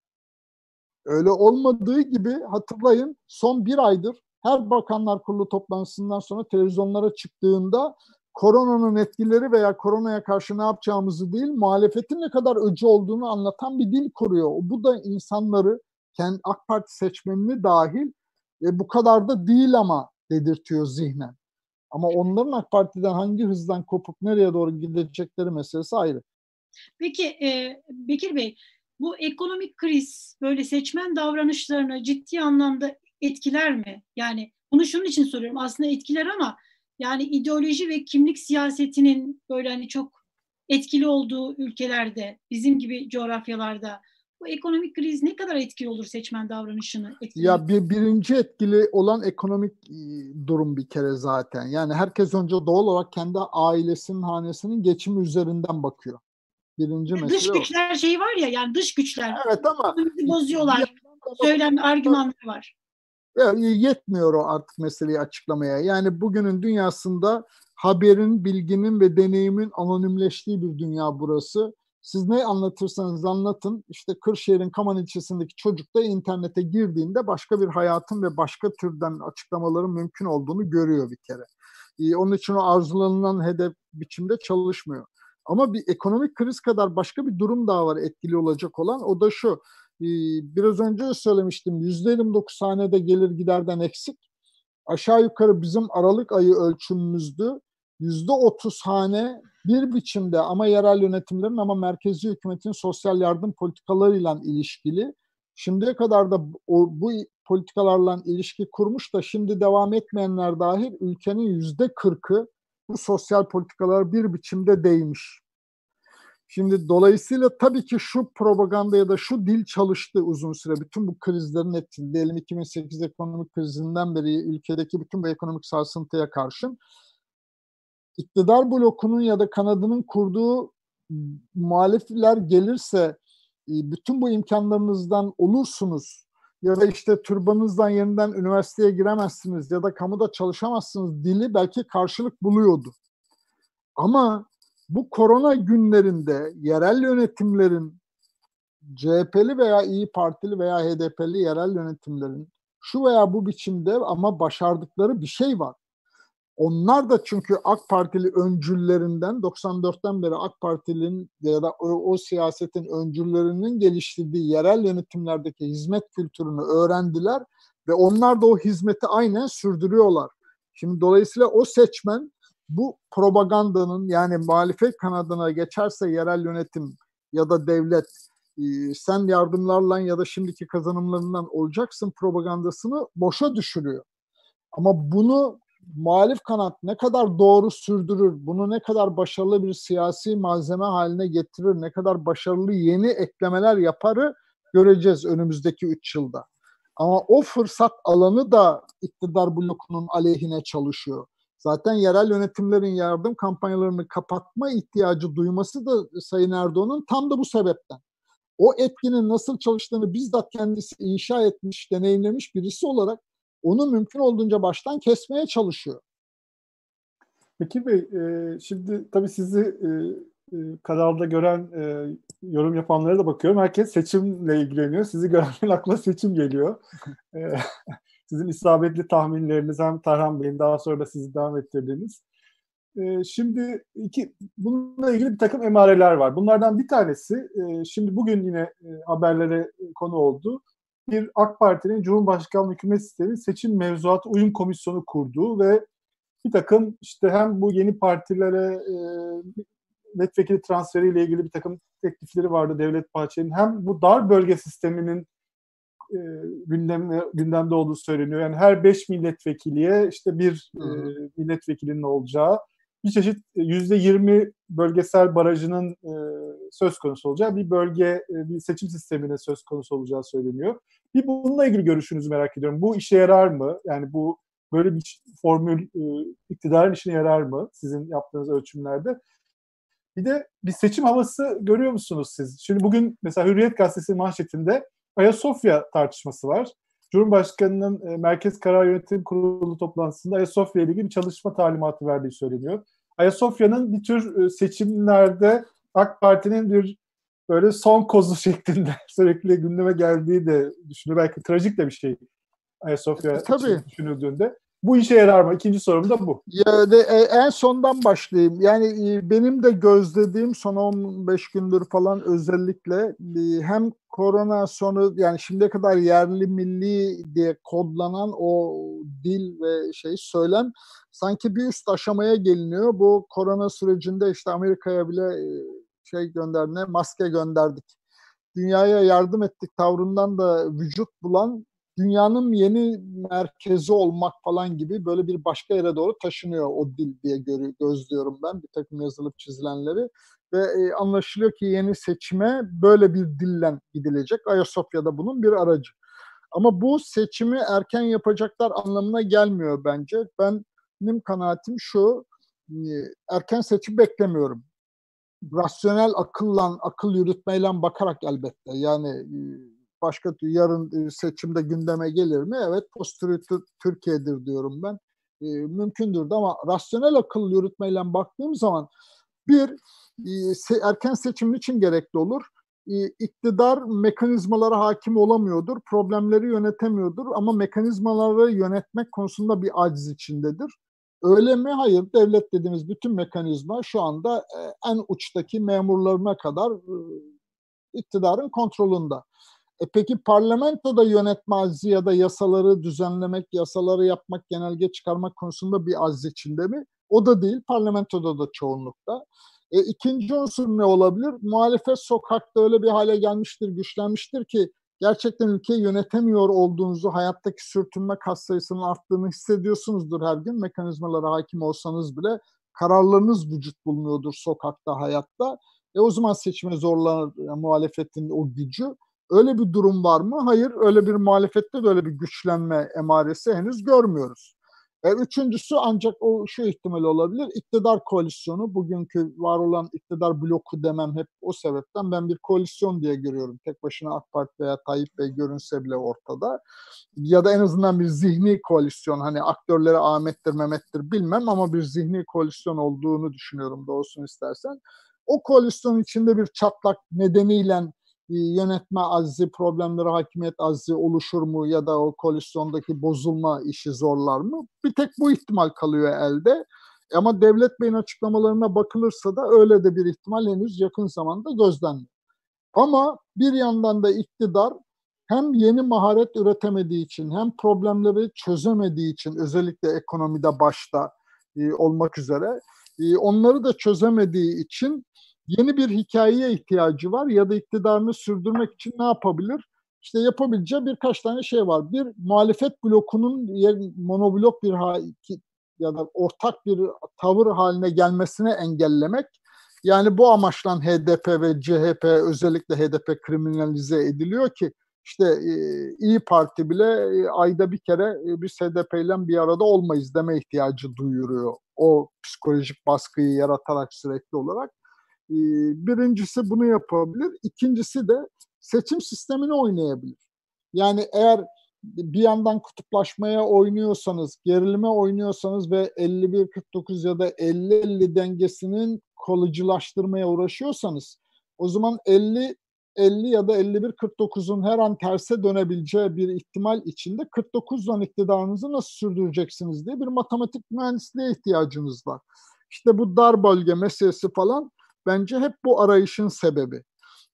Öyle olmadığı gibi hatırlayın son bir aydır her bakanlar kurulu toplantısından sonra televizyonlara çıktığında koronanın etkileri veya koronaya karşı ne yapacağımızı değil, muhalefetin ne kadar öcü olduğunu anlatan bir dil kuruyor. Bu da insanları, kendi AK Parti seçmenini dahil e, bu kadar da değil ama dedirtiyor zihnen. Ama onların AK Parti'den hangi hızdan kopup nereye doğru gidecekleri meselesi ayrı. Peki e, Bekir Bey, bu ekonomik kriz böyle seçmen davranışlarını ciddi anlamda etkiler mi? Yani bunu şunun için soruyorum. Aslında etkiler ama yani ideoloji ve kimlik siyasetinin böyle hani çok etkili olduğu ülkelerde, bizim gibi coğrafyalarda bu ekonomik kriz ne kadar etkili olur seçmen davranışını? Etkili? Ya bir, birinci etkili olan ekonomik durum bir kere zaten. Yani herkes önce doğal olarak kendi ailesinin, hanesinin geçimi üzerinden bakıyor. Birinci mesele Dış güçler o. şey var ya yani dış güçler. Evet ama bozuyorlar. Söylem argümanları var yetmiyor o artık meseleyi açıklamaya. Yani bugünün dünyasında haberin, bilginin ve deneyimin anonimleştiği bir dünya burası. Siz ne anlatırsanız anlatın işte Kırşehir'in Kaman ilçesindeki çocuk da internete girdiğinde başka bir hayatın ve başka türden açıklamaların mümkün olduğunu görüyor bir kere. Ee, onun için o arzulanılan hedef biçimde çalışmıyor. Ama bir ekonomik kriz kadar başka bir durum daha var etkili olacak olan. O da şu, ee, biraz önce de söylemiştim %29 hanede gelir giderden eksik. Aşağı yukarı bizim Aralık ayı ölçümümüzdü. %30 hane bir biçimde ama yerel yönetimlerin ama merkezi hükümetin sosyal yardım politikalarıyla ilişkili. Şimdiye kadar da o, bu politikalarla ilişki kurmuş da şimdi devam etmeyenler dahil ülkenin yüzde kırkı bu sosyal politikalar bir biçimde değmiş. Şimdi dolayısıyla tabii ki şu propaganda ya da şu dil çalıştı uzun süre. Bütün bu krizlerin etkili. Diyelim 2008 ekonomik krizinden beri ülkedeki bütün bu ekonomik sarsıntıya karşın iktidar blokunun ya da kanadının kurduğu muhalifler gelirse e, bütün bu imkanlarınızdan olursunuz ya da işte türbanınızdan yeniden üniversiteye giremezsiniz ya da kamuda çalışamazsınız dili belki karşılık buluyordu. Ama bu korona günlerinde yerel yönetimlerin CHP'li veya İyi Partili veya HDP'li yerel yönetimlerin şu veya bu biçimde ama başardıkları bir şey var. Onlar da çünkü AK Partili öncüllerinden 94'ten beri AK Parti'nin ya da o, o siyasetin öncüllerinin geliştirdiği yerel yönetimlerdeki hizmet kültürünü öğrendiler ve onlar da o hizmeti aynen sürdürüyorlar. Şimdi dolayısıyla o seçmen bu propagandanın yani muhalefet kanadına geçerse yerel yönetim ya da devlet e, sen yardımlarla ya da şimdiki kazanımlarından olacaksın propagandasını boşa düşürüyor. Ama bunu muhalif kanat ne kadar doğru sürdürür, bunu ne kadar başarılı bir siyasi malzeme haline getirir, ne kadar başarılı yeni eklemeler yaparı göreceğiz önümüzdeki üç yılda. Ama o fırsat alanı da iktidar blokunun aleyhine çalışıyor. Zaten yerel yönetimlerin yardım kampanyalarını kapatma ihtiyacı duyması da Sayın Erdoğan'ın tam da bu sebepten. o etkinin nasıl çalıştığını bizzat kendisi inşa etmiş, deneyimlemiş birisi olarak onu mümkün olduğunca baştan kesmeye çalışıyor. Bekir Bey, e, şimdi tabii sizi e, e, kanalda gören, e, yorum yapanlara da bakıyorum. Herkes seçimle ilgileniyor. Sizi görenlerin aklına seçim geliyor. e, sizin isabetli tahminleriniz hem Tarhan Bey'in daha sonra da sizi devam ettirdiğiniz. E, şimdi iki, bununla ilgili bir takım emareler var. Bunlardan bir tanesi, e, şimdi bugün yine e, haberlere konu oldu. Bir AK Parti'nin Cumhurbaşkanlığı hükümet sistemi seçim mevzuatı uyum komisyonu kurduğu ve bir takım işte hem bu yeni partilere e, milletvekili transferiyle ilgili bir takım teklifleri vardı Devlet Bahçeli'nin. Hem bu dar bölge sisteminin e, gündem, gündemde olduğu söyleniyor. Yani her beş milletvekiliye işte bir e, milletvekilinin olacağı bir çeşit e, yüzde yirmi bölgesel barajının e, söz konusu olacağı bir bölge e, bir seçim sisteminin söz konusu olacağı söyleniyor. Bir bununla ilgili görüşünüzü merak ediyorum. Bu işe yarar mı? Yani bu böyle bir formül e, iktidarın işine yarar mı sizin yaptığınız ölçümlerde? Bir de bir seçim havası görüyor musunuz siz? Şimdi bugün mesela Hürriyet Gazetesi manşetinde Ayasofya tartışması var. Cumhurbaşkanı'nın e, Merkez Karar Yönetim Kurulu toplantısında Ayasofya ile ilgili bir çalışma talimatı verdiği söyleniyor. Ayasofya'nın bir tür e, seçimlerde AK Parti'nin bir böyle son kozu şeklinde sürekli gündeme geldiği de düşünüyor. Belki trajik de bir şey Ayasofya e, Tabii. düşünüldüğünde. Bu işe yarar mı? İkinci sorum da bu. Ya de, e, en sondan başlayayım. Yani e, benim de gözlediğim son 15 gündür falan özellikle e, hem korona sonu yani şimdiye kadar yerli milli diye kodlanan o dil ve şey söylem sanki bir üst aşamaya geliniyor. Bu korona sürecinde işte Amerika'ya bile şey gönderdiğine maske gönderdik. Dünyaya yardım ettik tavrından da vücut bulan dünyanın yeni merkezi olmak falan gibi böyle bir başka yere doğru taşınıyor o dil diye görü, gözlüyorum ben bir takım yazılıp çizilenleri ve e, anlaşılıyor ki yeni seçime böyle bir dille gidilecek. Ayasofya'da bunun bir aracı. Ama bu seçimi erken yapacaklar anlamına gelmiyor bence. Benim kanaatim şu, e, erken seçim beklemiyorum. Rasyonel akılla, akıl yürütmeyle bakarak elbette. Yani e, başka yarın seçimde gündeme gelir mi? Evet postürü Türkiye'dir diyorum ben. E, mümkündür de ama rasyonel akıl yürütmeyle baktığım zaman bir e, erken seçim için gerekli olur. E, iktidar mekanizmalara hakim olamıyordur, problemleri yönetemiyordur ama mekanizmaları yönetmek konusunda bir aciz içindedir. Öyle mi? Hayır. Devlet dediğimiz bütün mekanizma şu anda e, en uçtaki memurlarına kadar e, iktidarın kontrolünde. E peki parlamentoda yönetme azzi ya da yasaları düzenlemek, yasaları yapmak, genelge çıkarmak konusunda bir azz içinde mi? O da değil, parlamentoda da çoğunlukta. E, ikinci unsur ne olabilir? Muhalefet sokakta öyle bir hale gelmiştir, güçlenmiştir ki gerçekten ülkeyi yönetemiyor olduğunuzu, hayattaki sürtünme kas sayısının arttığını hissediyorsunuzdur her gün. Mekanizmalara hakim olsanız bile kararlarınız vücut bulmuyordur sokakta, hayatta. E o zaman seçime zorlanır yani muhalefetin o gücü. Öyle bir durum var mı? Hayır, öyle bir muhalefette böyle bir güçlenme emaresi henüz görmüyoruz. E, üçüncüsü ancak o şu ihtimal olabilir. İktidar koalisyonu, bugünkü var olan iktidar bloku demem hep o sebepten ben bir koalisyon diye görüyorum. Tek başına AK Parti veya Tayyip Bey görünse bile ortada. Ya da en azından bir zihni koalisyon. Hani aktörleri Ahmet'tir, Mehmet'tir bilmem ama bir zihni koalisyon olduğunu düşünüyorum doğrusunu istersen. O koalisyon içinde bir çatlak nedeniyle yönetme azzi, problemlere hakimiyet azzi oluşur mu ya da o koalisyondaki bozulma işi zorlar mı? Bir tek bu ihtimal kalıyor elde. Ama Devlet Bey'in açıklamalarına bakılırsa da öyle de bir ihtimal henüz yakın zamanda gözlenmiyor. Ama bir yandan da iktidar hem yeni maharet üretemediği için hem problemleri çözemediği için özellikle ekonomide başta e, olmak üzere e, onları da çözemediği için yeni bir hikayeye ihtiyacı var ya da iktidarını sürdürmek için ne yapabilir? İşte yapabileceği birkaç tane şey var. Bir muhalefet blokunun monoblok bir ya da ortak bir tavır haline gelmesine engellemek. Yani bu amaçla HDP ve CHP özellikle HDP kriminalize ediliyor ki işte e, İyi Parti bile e, ayda bir kere e, biz HDP ile bir arada olmayız deme ihtiyacı duyuruyor. O psikolojik baskıyı yaratarak sürekli olarak. Birincisi bunu yapabilir. İkincisi de seçim sistemini oynayabilir. Yani eğer bir yandan kutuplaşmaya oynuyorsanız, gerilime oynuyorsanız ve 51-49 ya da 50-50 dengesinin kalıcılaştırmaya uğraşıyorsanız o zaman 50 50 ya da 51-49'un her an terse dönebileceği bir ihtimal içinde 49'dan iktidarınızı nasıl sürdüreceksiniz diye bir matematik mühendisliğe ihtiyacınız var. İşte bu dar bölge meselesi falan bence hep bu arayışın sebebi.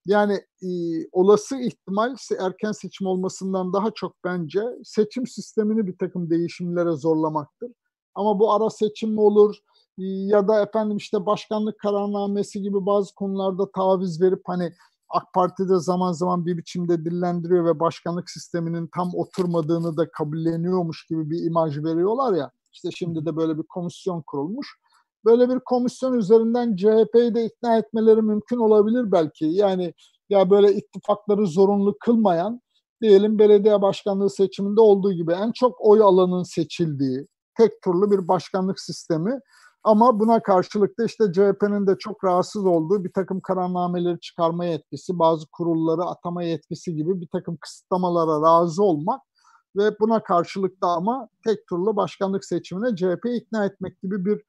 Yani e, olası ihtimal erken seçim olmasından daha çok bence seçim sistemini bir takım değişimlere zorlamaktır. Ama bu ara seçim mi olur e, ya da efendim işte başkanlık kararnamesi gibi bazı konularda taviz verip hani AK Parti de zaman zaman bir biçimde dillendiriyor ve başkanlık sisteminin tam oturmadığını da kabulleniyormuş gibi bir imaj veriyorlar ya. İşte şimdi de böyle bir komisyon kurulmuş. Böyle bir komisyon üzerinden CHP'yi de ikna etmeleri mümkün olabilir belki. Yani ya böyle ittifakları zorunlu kılmayan diyelim belediye başkanlığı seçiminde olduğu gibi en çok oy alanın seçildiği tek turlu bir başkanlık sistemi ama buna karşılık da işte CHP'nin de çok rahatsız olduğu bir takım kararnameleri çıkarma yetkisi, bazı kurulları atama yetkisi gibi bir takım kısıtlamalara razı olmak ve buna karşılık da ama tek turlu başkanlık seçimine CHP'yi ikna etmek gibi bir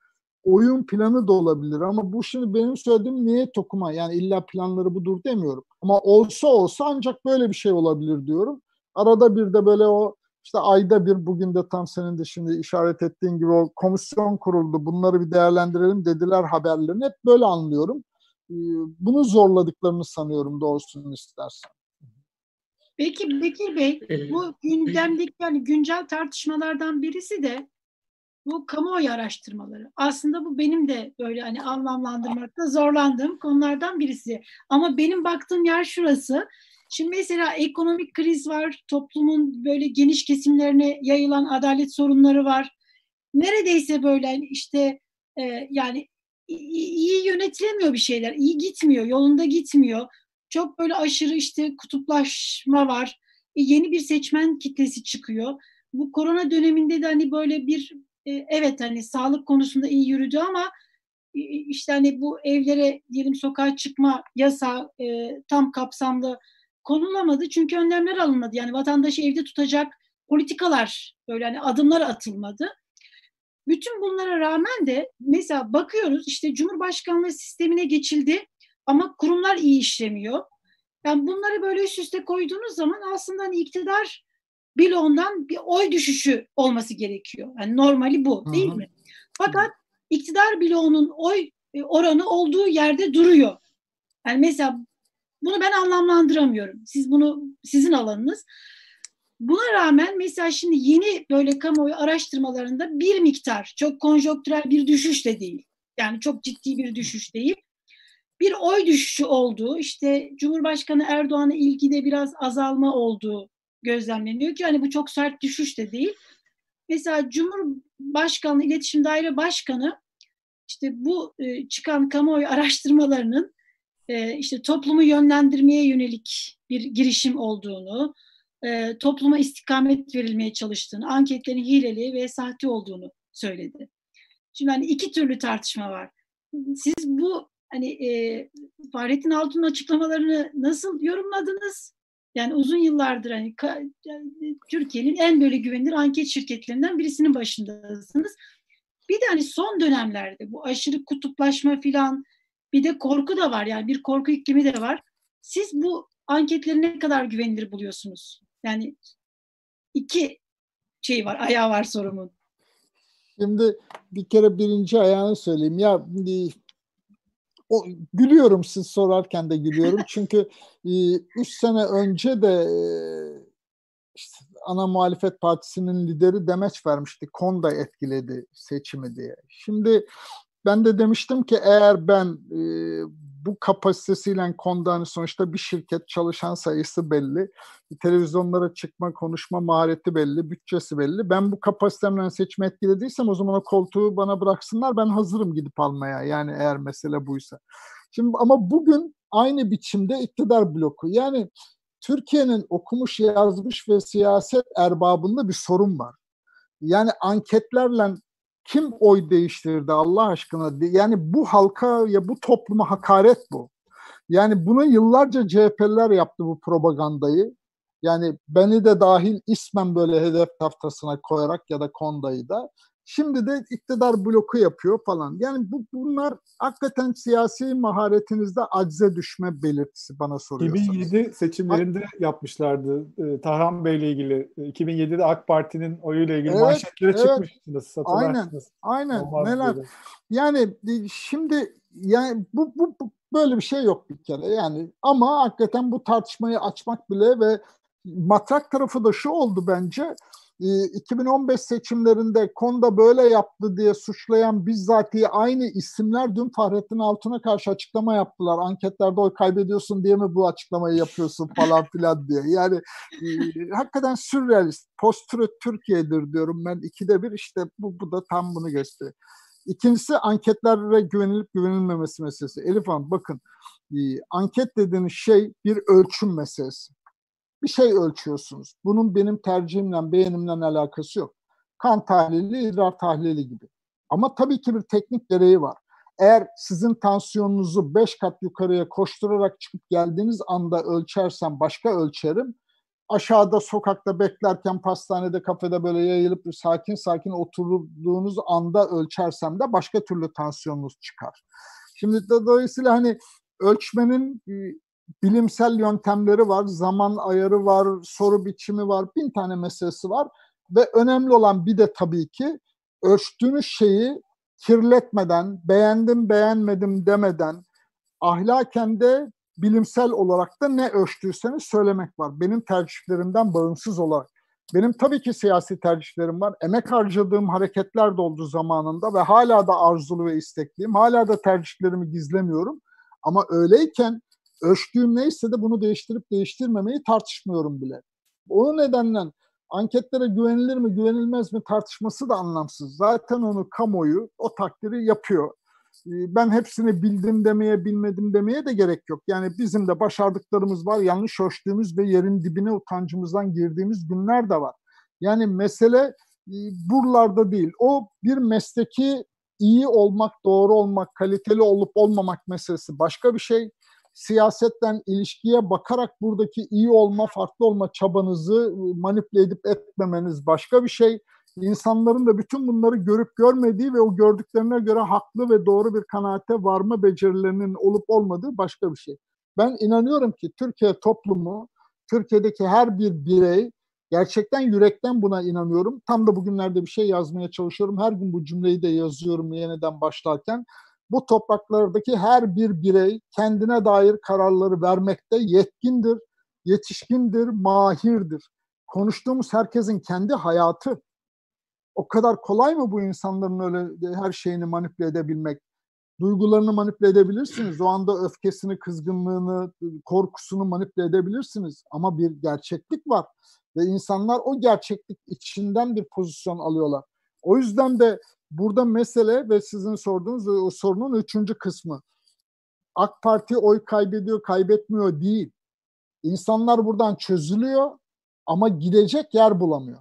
oyun planı da olabilir ama bu şimdi benim söylediğim niyet okuma yani illa planları budur demiyorum. Ama olsa olsa ancak böyle bir şey olabilir diyorum. Arada bir de böyle o işte ayda bir bugün de tam senin de şimdi işaret ettiğin gibi o komisyon kuruldu bunları bir değerlendirelim dediler haberlerini hep böyle anlıyorum. Ee, bunu zorladıklarını sanıyorum doğrusunu istersen. Peki Bekir Bey bu gündemdeki yani güncel tartışmalardan birisi de bu kamuoyu araştırmaları. Aslında bu benim de böyle hani anlamlandırmakta zorlandığım konulardan birisi. Ama benim baktığım yer şurası. Şimdi mesela ekonomik kriz var, toplumun böyle geniş kesimlerine yayılan adalet sorunları var. Neredeyse böyle işte e, yani iyi yönetilemiyor bir şeyler, iyi gitmiyor, yolunda gitmiyor. Çok böyle aşırı işte kutuplaşma var. E, yeni bir seçmen kitlesi çıkıyor. Bu korona döneminde de hani böyle bir evet hani sağlık konusunda iyi yürüdü ama işte hani bu evlere diyelim sokağa çıkma yasa e, tam kapsamlı konulamadı çünkü önlemler alınmadı. Yani vatandaşı evde tutacak politikalar böyle hani adımlar atılmadı. Bütün bunlara rağmen de mesela bakıyoruz işte Cumhurbaşkanlığı sistemine geçildi ama kurumlar iyi işlemiyor. Yani bunları böyle üst üste koyduğunuz zaman aslında hani iktidar bloğundan bir oy düşüşü olması gerekiyor. Yani normali bu değil Hı-hı. mi? Fakat iktidar bloğunun oy e, oranı olduğu yerde duruyor. Yani mesela bunu ben anlamlandıramıyorum. Siz bunu sizin alanınız. Buna rağmen mesela şimdi yeni böyle kamuoyu araştırmalarında bir miktar çok konjonktürel bir düşüş de değil. Yani çok ciddi bir düşüş değil. Bir oy düşüşü olduğu, işte Cumhurbaşkanı Erdoğan'a ilgide biraz azalma olduğu gözlemleniyor ki hani bu çok sert düşüş de değil. Mesela Cumhurbaşkanlığı İletişim Daire Başkanı işte bu e, çıkan kamuoyu araştırmalarının e, işte toplumu yönlendirmeye yönelik bir girişim olduğunu, e, topluma istikamet verilmeye çalıştığını, anketlerin hileli ve sahte olduğunu söyledi. Şimdi hani iki türlü tartışma var. Siz bu hani e, Fahrettin Altun'un açıklamalarını nasıl yorumladınız? Yani uzun yıllardır hani Türkiye'nin en böyle güvenilir anket şirketlerinden birisinin başındasınız. Bir de hani son dönemlerde bu aşırı kutuplaşma filan bir de korku da var yani bir korku iklimi de var. Siz bu anketleri ne kadar güvenilir buluyorsunuz? Yani iki şey var, ayağı var sorumun. Şimdi bir kere birinci ayağını söyleyeyim. Ya o, gülüyorum siz sorarken de gülüyorum. Çünkü e, üç sene önce de e, işte ana muhalefet partisinin lideri demeç vermişti. Konda etkiledi seçimi diye. Şimdi ben de demiştim ki eğer ben e, bu kapasitesiyle konuda hani sonuçta bir şirket çalışan sayısı belli, televizyonlara çıkma, konuşma mahareti belli, bütçesi belli. Ben bu kapasitemle seçme etkilediysem o zaman o koltuğu bana bıraksınlar. Ben hazırım gidip almaya. Yani eğer mesele buysa. Şimdi ama bugün aynı biçimde iktidar bloku. Yani Türkiye'nin okumuş, yazmış ve siyaset erbabında bir sorun var. Yani anketlerle kim oy değiştirdi Allah aşkına? Yani bu halka ya bu topluma hakaret bu. Yani bunu yıllarca CHP'liler yaptı bu propagandayı. Yani beni de dahil ismen böyle hedef tahtasına koyarak ya da Konda'yı da. Şimdi de iktidar bloku yapıyor falan. Yani bu bunlar hakikaten siyasi maharetinizde acze düşme belirtisi bana soruyorsanız. 2007 seçimlerinde Bak, yapmışlardı e, Tarhan Bey ile ilgili. 2007'de AK Parti'nin oyuyla ilgili evet, manşetlere evet. çıkmıştınız. Aynen. Aynen. Olmaz Neler? Dedi. Yani e, şimdi yani bu, bu, bu böyle bir şey yok bir kere. Yani ama hakikaten bu tartışmayı açmak bile ve matrak tarafı da şu oldu bence. 2015 ee, seçimlerinde Konda böyle yaptı diye suçlayan bizzatihi aynı isimler dün Fahrettin Altun'a karşı açıklama yaptılar. Anketlerde oy kaybediyorsun diye mi bu açıklamayı yapıyorsun falan filan diye. Yani e, hakikaten sürrealist. Post Türkiye'dir diyorum ben. ikide bir işte bu, bu da tam bunu gösteriyor. İkincisi anketlere güvenilip güvenilmemesi meselesi. Elif Hanım bakın e, anket dediğiniz şey bir ölçüm meselesi bir şey ölçüyorsunuz. Bunun benim tercihimle, beğenimle alakası yok. Kan tahlili, idrar tahlili gibi. Ama tabii ki bir teknik gereği var. Eğer sizin tansiyonunuzu 5 kat yukarıya koşturarak çıkıp geldiğiniz anda ölçersem başka ölçerim. Aşağıda sokakta beklerken pastanede, kafede böyle yayılıp sakin sakin oturduğunuz anda ölçersem de başka türlü tansiyonunuz çıkar. Şimdi dolayısıyla hani ölçmenin bilimsel yöntemleri var, zaman ayarı var, soru biçimi var, bin tane meselesi var. Ve önemli olan bir de tabii ki ölçtüğünüz şeyi kirletmeden, beğendim beğenmedim demeden, ahlaken de bilimsel olarak da ne ölçtüyseniz söylemek var. Benim tercihlerimden bağımsız olarak. Benim tabii ki siyasi tercihlerim var. Emek harcadığım hareketler de oldu zamanında ve hala da arzulu ve istekliyim. Hala da tercihlerimi gizlemiyorum. Ama öyleyken ölçtüğüm neyse de bunu değiştirip değiştirmemeyi tartışmıyorum bile. O nedenle anketlere güvenilir mi güvenilmez mi tartışması da anlamsız. Zaten onu kamuoyu o takdiri yapıyor. Ee, ben hepsini bildim demeye, bilmedim demeye de gerek yok. Yani bizim de başardıklarımız var, yanlış ölçtüğümüz ve yerin dibine utancımızdan girdiğimiz günler de var. Yani mesele e, buralarda değil. O bir mesleki iyi olmak, doğru olmak, kaliteli olup olmamak meselesi başka bir şey siyasetten ilişkiye bakarak buradaki iyi olma, farklı olma çabanızı ıı, manipüle edip etmemeniz başka bir şey. İnsanların da bütün bunları görüp görmediği ve o gördüklerine göre haklı ve doğru bir kanaate varma becerilerinin olup olmadığı başka bir şey. Ben inanıyorum ki Türkiye toplumu, Türkiye'deki her bir birey gerçekten yürekten buna inanıyorum. Tam da bugünlerde bir şey yazmaya çalışıyorum. Her gün bu cümleyi de yazıyorum yeniden başlarken bu topraklardaki her bir birey kendine dair kararları vermekte yetkindir, yetişkindir, mahirdir. Konuştuğumuz herkesin kendi hayatı. O kadar kolay mı bu insanların öyle her şeyini manipüle edebilmek? Duygularını manipüle edebilirsiniz. O anda öfkesini, kızgınlığını, korkusunu manipüle edebilirsiniz. Ama bir gerçeklik var. Ve insanlar o gerçeklik içinden bir pozisyon alıyorlar. O yüzden de Burada mesele ve sizin sorduğunuz o sorunun üçüncü kısmı. AK Parti oy kaybediyor, kaybetmiyor değil. İnsanlar buradan çözülüyor ama gidecek yer bulamıyor.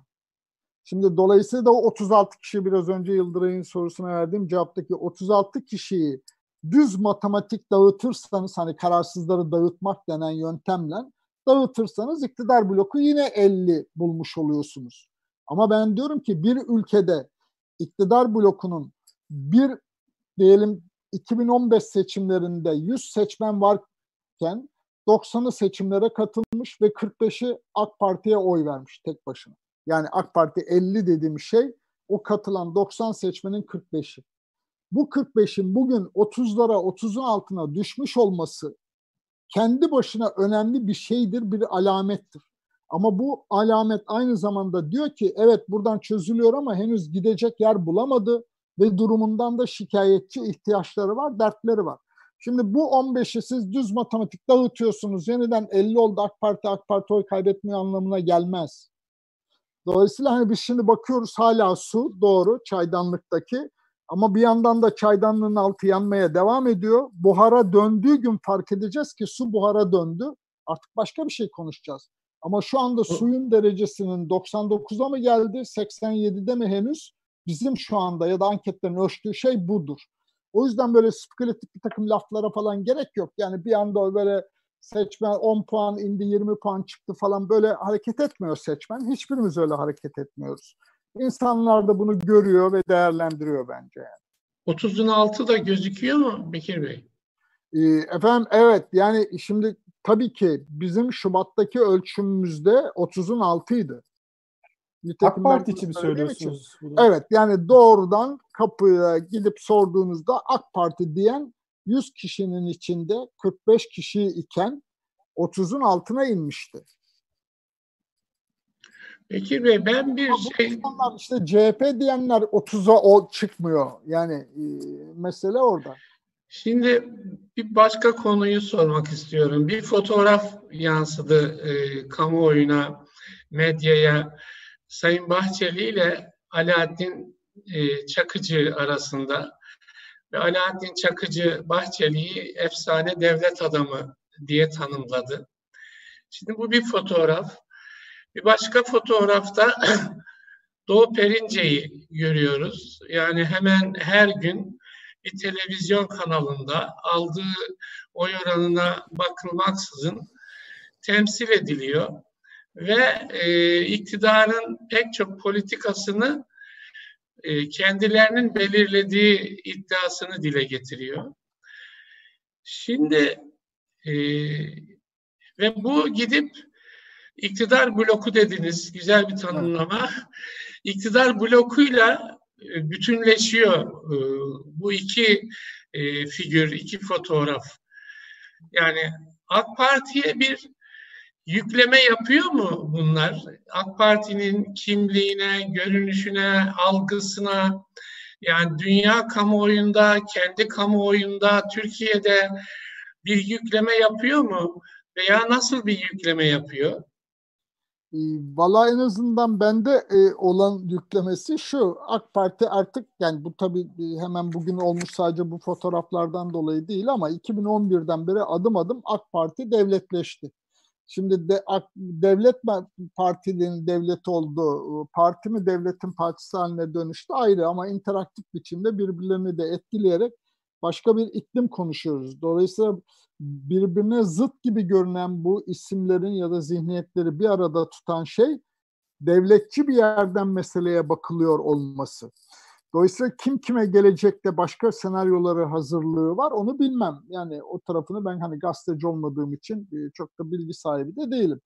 Şimdi dolayısıyla da o 36 kişi biraz önce Yıldıray'ın sorusuna verdiğim cevaptaki 36 kişiyi düz matematik dağıtırsanız hani kararsızları dağıtmak denen yöntemle dağıtırsanız iktidar bloku yine 50 bulmuş oluyorsunuz. Ama ben diyorum ki bir ülkede iktidar blokunun bir diyelim 2015 seçimlerinde 100 seçmen varken 90'ı seçimlere katılmış ve 45'i AK Parti'ye oy vermiş tek başına. Yani AK Parti 50 dediğim şey o katılan 90 seçmenin 45'i. Bu 45'in bugün 30'lara 30'un altına düşmüş olması kendi başına önemli bir şeydir, bir alamettir. Ama bu alamet aynı zamanda diyor ki evet buradan çözülüyor ama henüz gidecek yer bulamadı ve durumundan da şikayetçi ihtiyaçları var, dertleri var. Şimdi bu 15'i siz düz matematik dağıtıyorsunuz. Yeniden 50 oldu AK Parti, AK Parti oy kaybetmiyor anlamına gelmez. Dolayısıyla hani biz şimdi bakıyoruz hala su doğru çaydanlıktaki ama bir yandan da çaydanlığın altı yanmaya devam ediyor. Buhara döndüğü gün fark edeceğiz ki su buhara döndü. Artık başka bir şey konuşacağız. Ama şu anda suyun derecesinin 99'a mı geldi, 87'de mi henüz? bizim şu anda ya da anketlerin ölçtüğü şey budur. O yüzden böyle spekülatif bir takım laflara falan gerek yok. Yani bir anda böyle seçmen 10 puan indi 20 puan çıktı falan böyle hareket etmiyor seçmen. Hiçbirimiz öyle hareket etmiyoruz. İnsanlar da bunu görüyor ve değerlendiriyor bence yani. 30'un altı da gözüküyor mu Bekir Bey? Ee, efendim evet yani şimdi tabii ki bizim Şubat'taki ölçümümüzde 30'un altıydı. AK Parti için mi söylüyorsunuz? Için. Evet yani doğrudan kapıya gidip sorduğunuzda AK Parti diyen 100 kişinin içinde 45 kişi iken 30'un altına inmişti. Bekir Bey ben bir Ama şey... insanlar işte CHP diyenler 30'a o çıkmıyor. Yani e, mesele orada. Şimdi bir başka konuyu sormak istiyorum. Bir fotoğraf yansıdı e, kamuoyuna, medyaya. Sayın Bahçeli ile Alaaddin e, Çakıcı arasında ve Alaaddin Çakıcı Bahçeli'yi efsane devlet adamı diye tanımladı. Şimdi bu bir fotoğraf. Bir başka fotoğrafta Doğu Perince'yi görüyoruz. Yani hemen her gün bir televizyon kanalında aldığı oy oranına bakılmaksızın temsil ediliyor ve e, iktidarın pek çok politikasını e, kendilerinin belirlediği iddiasını dile getiriyor. Şimdi e, ve bu gidip iktidar bloku dediniz, güzel bir tanımlama. İktidar blokuyla bütünleşiyor e, bu iki e, figür, iki fotoğraf. Yani AK Parti'ye bir yükleme yapıyor mu bunlar? AK Parti'nin kimliğine, görünüşüne, algısına, yani dünya kamuoyunda, kendi kamuoyunda, Türkiye'de bir yükleme yapıyor mu? Veya nasıl bir yükleme yapıyor? E, Valla en azından bende e, olan yüklemesi şu. AK Parti artık yani bu tabii e, hemen bugün olmuş sadece bu fotoğraflardan dolayı değil ama 2011'den beri adım adım AK Parti devletleşti. Şimdi de, devlet partinin devleti oldu, parti mi devletin partisi haline dönüştü ayrı ama interaktif biçimde birbirlerini de etkileyerek başka bir iklim konuşuyoruz. Dolayısıyla birbirine zıt gibi görünen bu isimlerin ya da zihniyetleri bir arada tutan şey devletçi bir yerden meseleye bakılıyor olması. Dolayısıyla kim kime gelecekte başka senaryoları hazırlığı var onu bilmem. Yani o tarafını ben hani gazeteci olmadığım için e, çok da bilgi sahibi de değilim.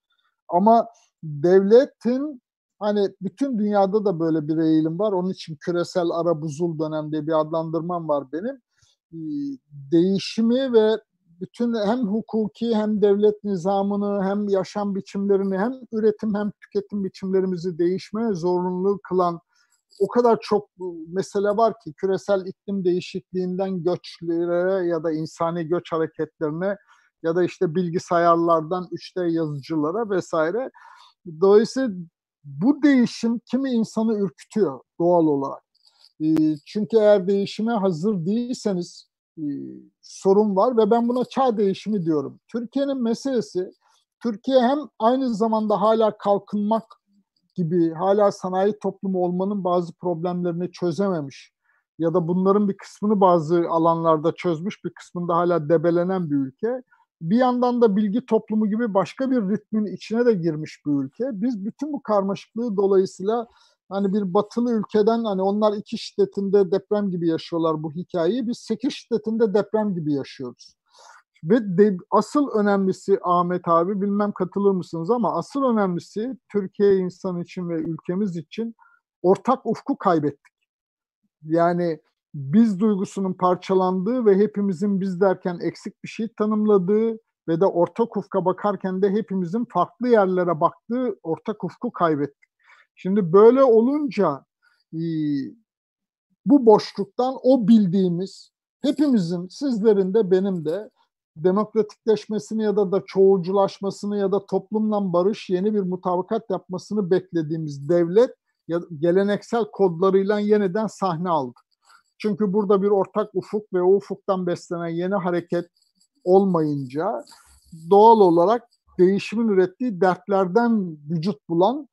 Ama devletin hani bütün dünyada da böyle bir eğilim var. Onun için küresel ara buzul dönemde bir adlandırmam var benim. E, değişimi ve bütün hem hukuki hem devlet nizamını hem yaşam biçimlerini hem üretim hem tüketim biçimlerimizi değişmeye zorunlu kılan o kadar çok mesele var ki küresel iklim değişikliğinden göçlere ya da insani göç hareketlerine ya da işte bilgisayarlardan 3D yazıcılara vesaire. Dolayısıyla bu değişim kimi insanı ürkütüyor doğal olarak. Çünkü eğer değişime hazır değilseniz sorun var ve ben buna çağ değişimi diyorum. Türkiye'nin meselesi Türkiye hem aynı zamanda hala kalkınmak gibi hala sanayi toplumu olmanın bazı problemlerini çözememiş ya da bunların bir kısmını bazı alanlarda çözmüş bir kısmında hala debelenen bir ülke. Bir yandan da bilgi toplumu gibi başka bir ritmin içine de girmiş bir ülke. Biz bütün bu karmaşıklığı dolayısıyla hani bir batılı ülkeden hani onlar iki şiddetinde deprem gibi yaşıyorlar bu hikayeyi. Biz sekiz şiddetinde deprem gibi yaşıyoruz. Ve de, asıl önemlisi Ahmet abi bilmem katılır mısınız ama asıl önemlisi Türkiye insan için ve ülkemiz için ortak ufku kaybettik. Yani biz duygusunun parçalandığı ve hepimizin biz derken eksik bir şey tanımladığı ve de ortak ufka bakarken de hepimizin farklı yerlere baktığı ortak ufku kaybettik. Şimdi böyle olunca bu boşluktan o bildiğimiz hepimizin, sizlerin de benim de demokratikleşmesini ya da da çoğulculaşmasını ya da toplumla barış yeni bir mutabakat yapmasını beklediğimiz devlet ya geleneksel kodlarıyla yeniden sahne aldı. Çünkü burada bir ortak ufuk ve o ufuktan beslenen yeni hareket olmayınca doğal olarak değişimin ürettiği dertlerden vücut bulan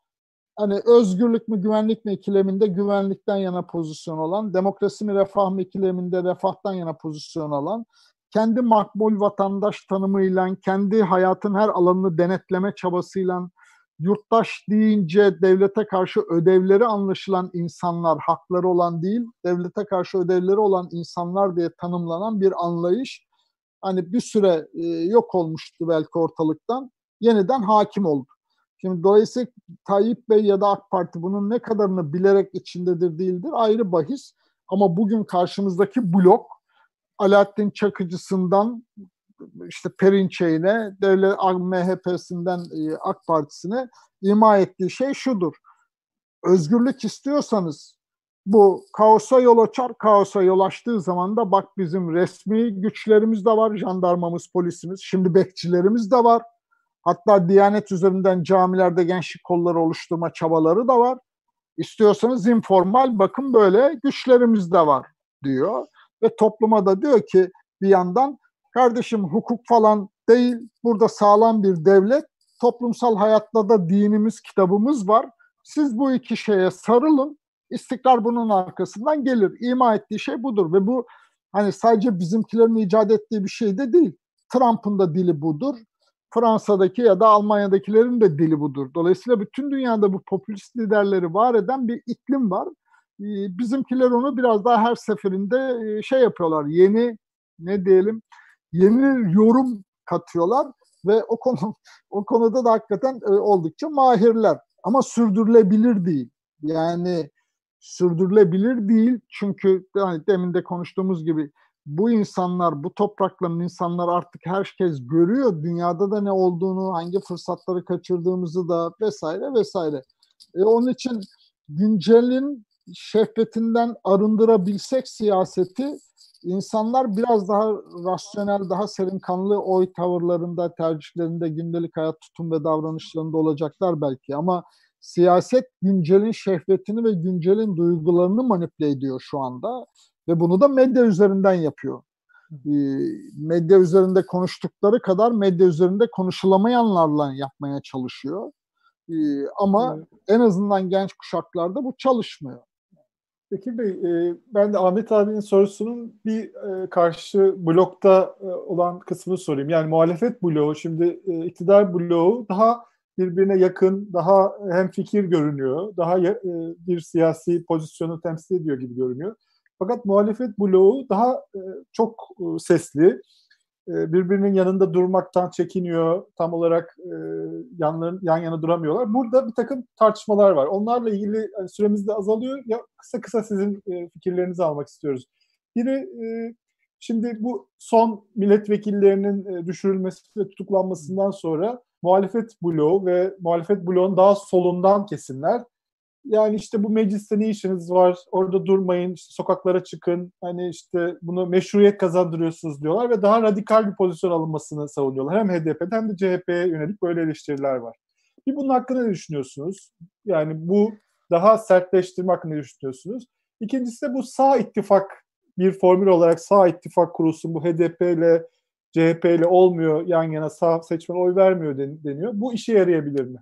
hani özgürlük mü güvenlik mi ikileminde güvenlikten yana pozisyon olan, demokrasi mi refah mı ikileminde refahtan yana pozisyon alan, kendi makbul vatandaş tanımıyla, kendi hayatın her alanını denetleme çabasıyla, yurttaş deyince devlete karşı ödevleri anlaşılan insanlar, hakları olan değil, devlete karşı ödevleri olan insanlar diye tanımlanan bir anlayış, hani bir süre e, yok olmuştu belki ortalıktan, yeniden hakim oldu. Şimdi dolayısıyla Tayyip Bey ya da AK Parti bunun ne kadarını bilerek içindedir değildir ayrı bahis. Ama bugün karşımızdaki blok Alaaddin Çakıcısından işte Perinçey'ine, devlet MHP'sinden e, AK Partisi'ne ima ettiği şey şudur. Özgürlük istiyorsanız bu kaosa yol açar, kaosa yol açtığı zaman da bak bizim resmi güçlerimiz de var, jandarmamız, polisimiz, şimdi bekçilerimiz de var. Hatta Diyanet üzerinden camilerde gençlik kolları oluşturma çabaları da var. İstiyorsanız informal bakın böyle güçlerimiz de var diyor. Ve topluma da diyor ki bir yandan kardeşim hukuk falan değil burada sağlam bir devlet toplumsal hayatta da dinimiz kitabımız var. Siz bu iki şeye sarılın istikrar bunun arkasından gelir. İma ettiği şey budur ve bu hani sadece bizimkilerin icat ettiği bir şey de değil. Trump'ın da dili budur. Fransa'daki ya da Almanya'dakilerin de dili budur. Dolayısıyla bütün dünyada bu popülist liderleri var eden bir iklim var. Ee, bizimkiler onu biraz daha her seferinde e, şey yapıyorlar. Yeni ne diyelim yeni yorum katıyorlar ve o konu o konuda da hakikaten e, oldukça mahirler. Ama sürdürülebilir değil. Yani sürdürülebilir değil çünkü yani demin de konuştuğumuz gibi bu insanlar, bu toprakların insanlar artık herkes görüyor. Dünyada da ne olduğunu, hangi fırsatları kaçırdığımızı da vesaire vesaire. E, onun için güncelin şehvetinden arındırabilsek siyaseti insanlar biraz daha rasyonel, daha serinkanlı oy tavırlarında, tercihlerinde, gündelik hayat tutum ve davranışlarında olacaklar belki. Ama siyaset güncelin şehvetini ve güncelin duygularını manipüle ediyor şu anda. Ve bunu da medya üzerinden yapıyor. E, medya üzerinde konuştukları kadar medya üzerinde konuşulamayanlarla yapmaya çalışıyor. E, ama evet. en azından genç kuşaklarda bu çalışmıyor. Peki Bey, e, ben de Ahmet abinin sorusunun bir e, karşı blokta e, olan kısmını sorayım. Yani muhalefet bloğu, şimdi e, iktidar bloğu daha birbirine yakın, daha hem fikir görünüyor, daha e, bir siyasi pozisyonu temsil ediyor gibi görünüyor. Fakat muhalefet bloğu daha e, çok e, sesli, e, birbirinin yanında durmaktan çekiniyor, tam olarak yan yana duramıyorlar. Burada bir takım tartışmalar var. Onlarla ilgili yani süremiz de azalıyor. Ya kısa kısa sizin fikirlerinizi almak istiyoruz. Biri şimdi bu son milletvekillerinin düşürülmesi ve tutuklanmasından sonra muhalefet bloğu ve muhalefet bloğun daha solundan kesimler yani işte bu mecliste ne işiniz var? Orada durmayın, işte sokaklara çıkın. Hani işte bunu meşruiyet kazandırıyorsunuz diyorlar ve daha radikal bir pozisyon alınmasını savunuyorlar. Hem HDP'de hem de CHP'ye yönelik böyle eleştiriler var. Bir bunun hakkında ne düşünüyorsunuz? Yani bu daha sertleştirme hakkında ne düşünüyorsunuz? İkincisi de bu sağ ittifak bir formül olarak sağ ittifak kurulsun. Bu HDP ile CHP ile olmuyor yan yana sağ seçmen oy vermiyor deniyor. Bu işe yarayabilir mi?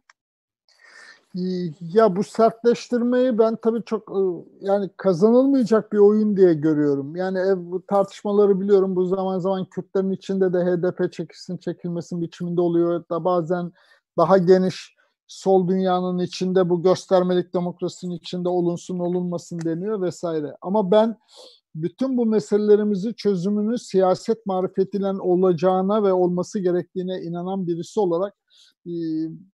Ya bu sertleştirmeyi ben tabii çok ıı, yani kazanılmayacak bir oyun diye görüyorum. Yani ev, bu tartışmaları biliyorum. Bu zaman zaman Kürtlerin içinde de HDP çekilsin çekilmesin biçiminde oluyor. Da bazen daha geniş sol dünyanın içinde bu göstermelik demokrasinin içinde olunsun olunmasın deniyor vesaire. Ama ben bütün bu meselelerimizi çözümünü siyaset marifetiyle olacağına ve olması gerektiğine inanan birisi olarak e,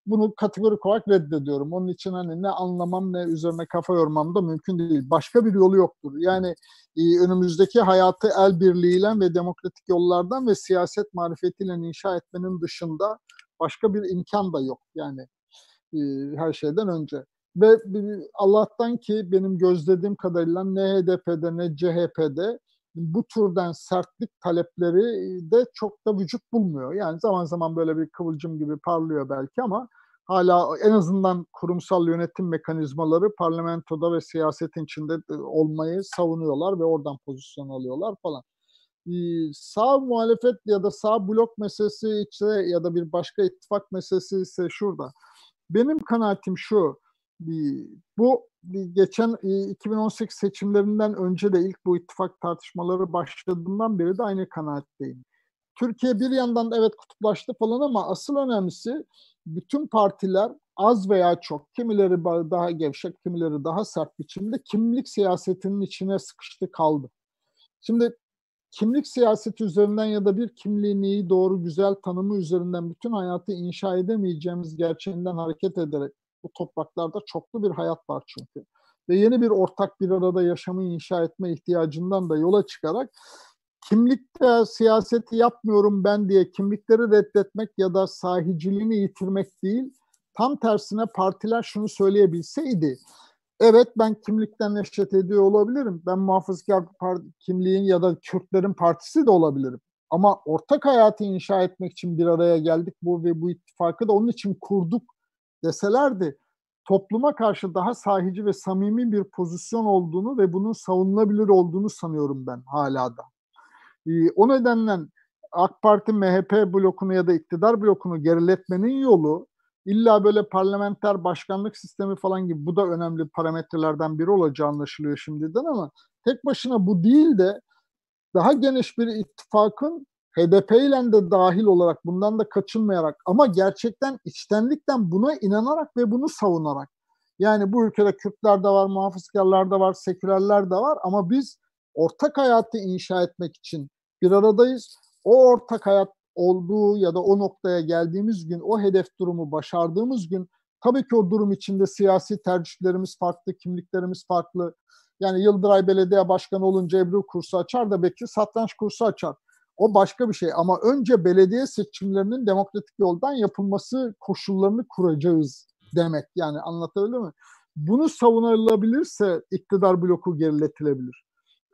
bunu kategorik olarak reddediyorum. Onun için hani ne anlamam ne üzerine kafa yormam da mümkün değil. Başka bir yolu yoktur. Yani önümüzdeki hayatı el birliğiyle ve demokratik yollardan ve siyaset marifetiyle inşa etmenin dışında başka bir imkan da yok. Yani her şeyden önce. Ve Allah'tan ki benim gözlediğim kadarıyla ne HDP'de ne CHP'de bu türden sertlik talepleri de çok da vücut bulmuyor. Yani zaman zaman böyle bir kıvılcım gibi parlıyor belki ama hala en azından kurumsal yönetim mekanizmaları parlamentoda ve siyasetin içinde olmayı savunuyorlar ve oradan pozisyon alıyorlar falan. Sağ muhalefet ya da sağ blok meselesi ise ya da bir başka ittifak meselesi ise şurada. Benim kanaatim şu, Bu geçen 2018 seçimlerinden önce de ilk bu ittifak tartışmaları başladığından beri de aynı kanaatteyim. Türkiye bir yandan evet kutuplaştı falan ama asıl önemlisi bütün partiler az veya çok, kimileri daha gevşek, kimileri daha sert biçimde kimlik siyasetinin içine sıkıştı kaldı. Şimdi kimlik siyaseti üzerinden ya da bir kimliğin iyi, doğru, güzel tanımı üzerinden bütün hayatı inşa edemeyeceğimiz gerçeğinden hareket ederek bu topraklarda çoklu bir hayat var çünkü. Ve yeni bir ortak bir arada yaşamı inşa etme ihtiyacından da yola çıkarak kimlikte siyaseti yapmıyorum ben diye kimlikleri reddetmek ya da sahiciliğini yitirmek değil, tam tersine partiler şunu söyleyebilseydi, evet ben kimlikten neşet ediyor olabilirim, ben muhafazakar kimliğin ya da Kürtlerin partisi de olabilirim. Ama ortak hayatı inşa etmek için bir araya geldik bu ve bu ittifakı da onun için kurduk deselerdi topluma karşı daha sahici ve samimi bir pozisyon olduğunu ve bunun savunulabilir olduğunu sanıyorum ben hala da. Ee, o nedenle AK Parti MHP blokunu ya da iktidar blokunu geriletmenin yolu illa böyle parlamenter başkanlık sistemi falan gibi bu da önemli parametrelerden biri olacağı anlaşılıyor şimdiden ama tek başına bu değil de daha geniş bir ittifakın HDP ile de dahil olarak bundan da kaçınmayarak ama gerçekten içtenlikten buna inanarak ve bunu savunarak yani bu ülkede Kürtler de var, muhafızkarlar da var, sekülerler de var ama biz ortak hayatı inşa etmek için bir aradayız. O ortak hayat olduğu ya da o noktaya geldiğimiz gün, o hedef durumu başardığımız gün tabii ki o durum içinde siyasi tercihlerimiz farklı, kimliklerimiz farklı. Yani Yıldıray Belediye Başkanı olunca Ebru kursu açar da Bekir satranç kursu açar. O başka bir şey ama önce belediye seçimlerinin demokratik yoldan yapılması koşullarını kuracağız demek. Yani anlatabildim mi? Bunu savunulabilirse iktidar bloku geriletilebilir.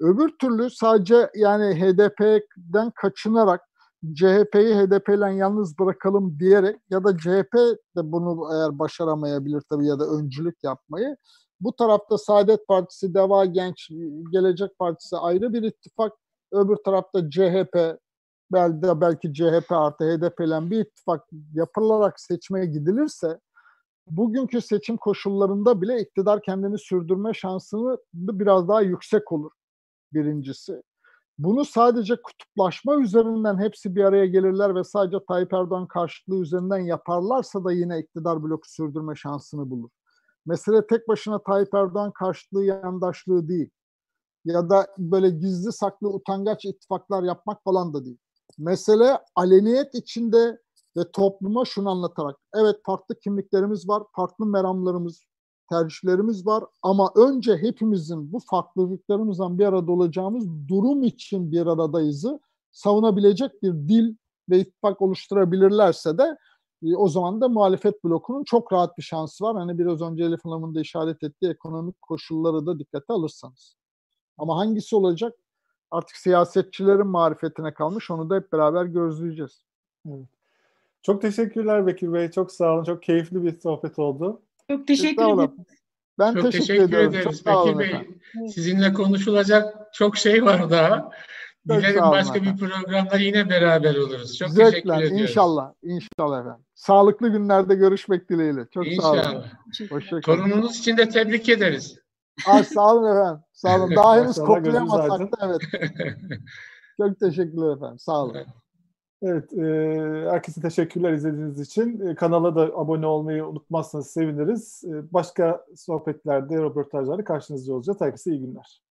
Öbür türlü sadece yani HDP'den kaçınarak CHP'yi HDP ile yalnız bırakalım diyerek ya da CHP de bunu eğer başaramayabilir tabii ya da öncülük yapmayı. Bu tarafta Saadet Partisi, Deva Genç, Gelecek Partisi ayrı bir ittifak. Öbür tarafta CHP, belki, CHP artı HDP ile bir ittifak yapılarak seçmeye gidilirse bugünkü seçim koşullarında bile iktidar kendini sürdürme şansını biraz daha yüksek olur birincisi. Bunu sadece kutuplaşma üzerinden hepsi bir araya gelirler ve sadece Tayyip Erdoğan karşıtlığı üzerinden yaparlarsa da yine iktidar bloku sürdürme şansını bulur. Mesele tek başına Tayyip Erdoğan karşıtlığı yandaşlığı değil. Ya da böyle gizli saklı utangaç ittifaklar yapmak falan da değil. Mesele aleniyet içinde ve topluma şunu anlatarak evet farklı kimliklerimiz var, farklı meramlarımız, tercihlerimiz var ama önce hepimizin bu farklılıklarımızdan bir arada olacağımız durum için bir aradayızı savunabilecek bir dil ve ittifak oluşturabilirlerse de e, o zaman da muhalefet blokunun çok rahat bir şansı var. Hani biraz önce Elif Hanım'ın da işaret ettiği ekonomik koşulları da dikkate alırsanız. Ama hangisi olacak? Artık siyasetçilerin marifetine kalmış. Onu da hep beraber gözleyeceğiz. Evet. Çok teşekkürler Bekir Bey. Çok sağ olun. Çok keyifli bir sohbet oldu. Çok teşekkür ederim. Ben çok teşekkür, teşekkür ederiz. Çok Bekir Bey, efendim. sizinle konuşulacak çok şey var daha. Dilerim başka efendim. bir programda yine beraber oluruz. Çok Zevkle, teşekkür ediyoruz. İnşallah. İnşallah efendim. Sağlıklı günlerde görüşmek dileğiyle. Çok İnşallah. sağ olun. İnşallah. Torununuz için de tebrik ederiz. Ay, sağ olun efendim. Sağ olun. Daha henüz koklayamasak da evet. Çok teşekkürler efendim. Sağ olun. Evet, e, herkese teşekkürler izlediğiniz için. E, kanala da abone olmayı unutmazsanız seviniriz. E, başka sohbetlerde, röportajlarda karşınızda olacağız. Herkese iyi günler.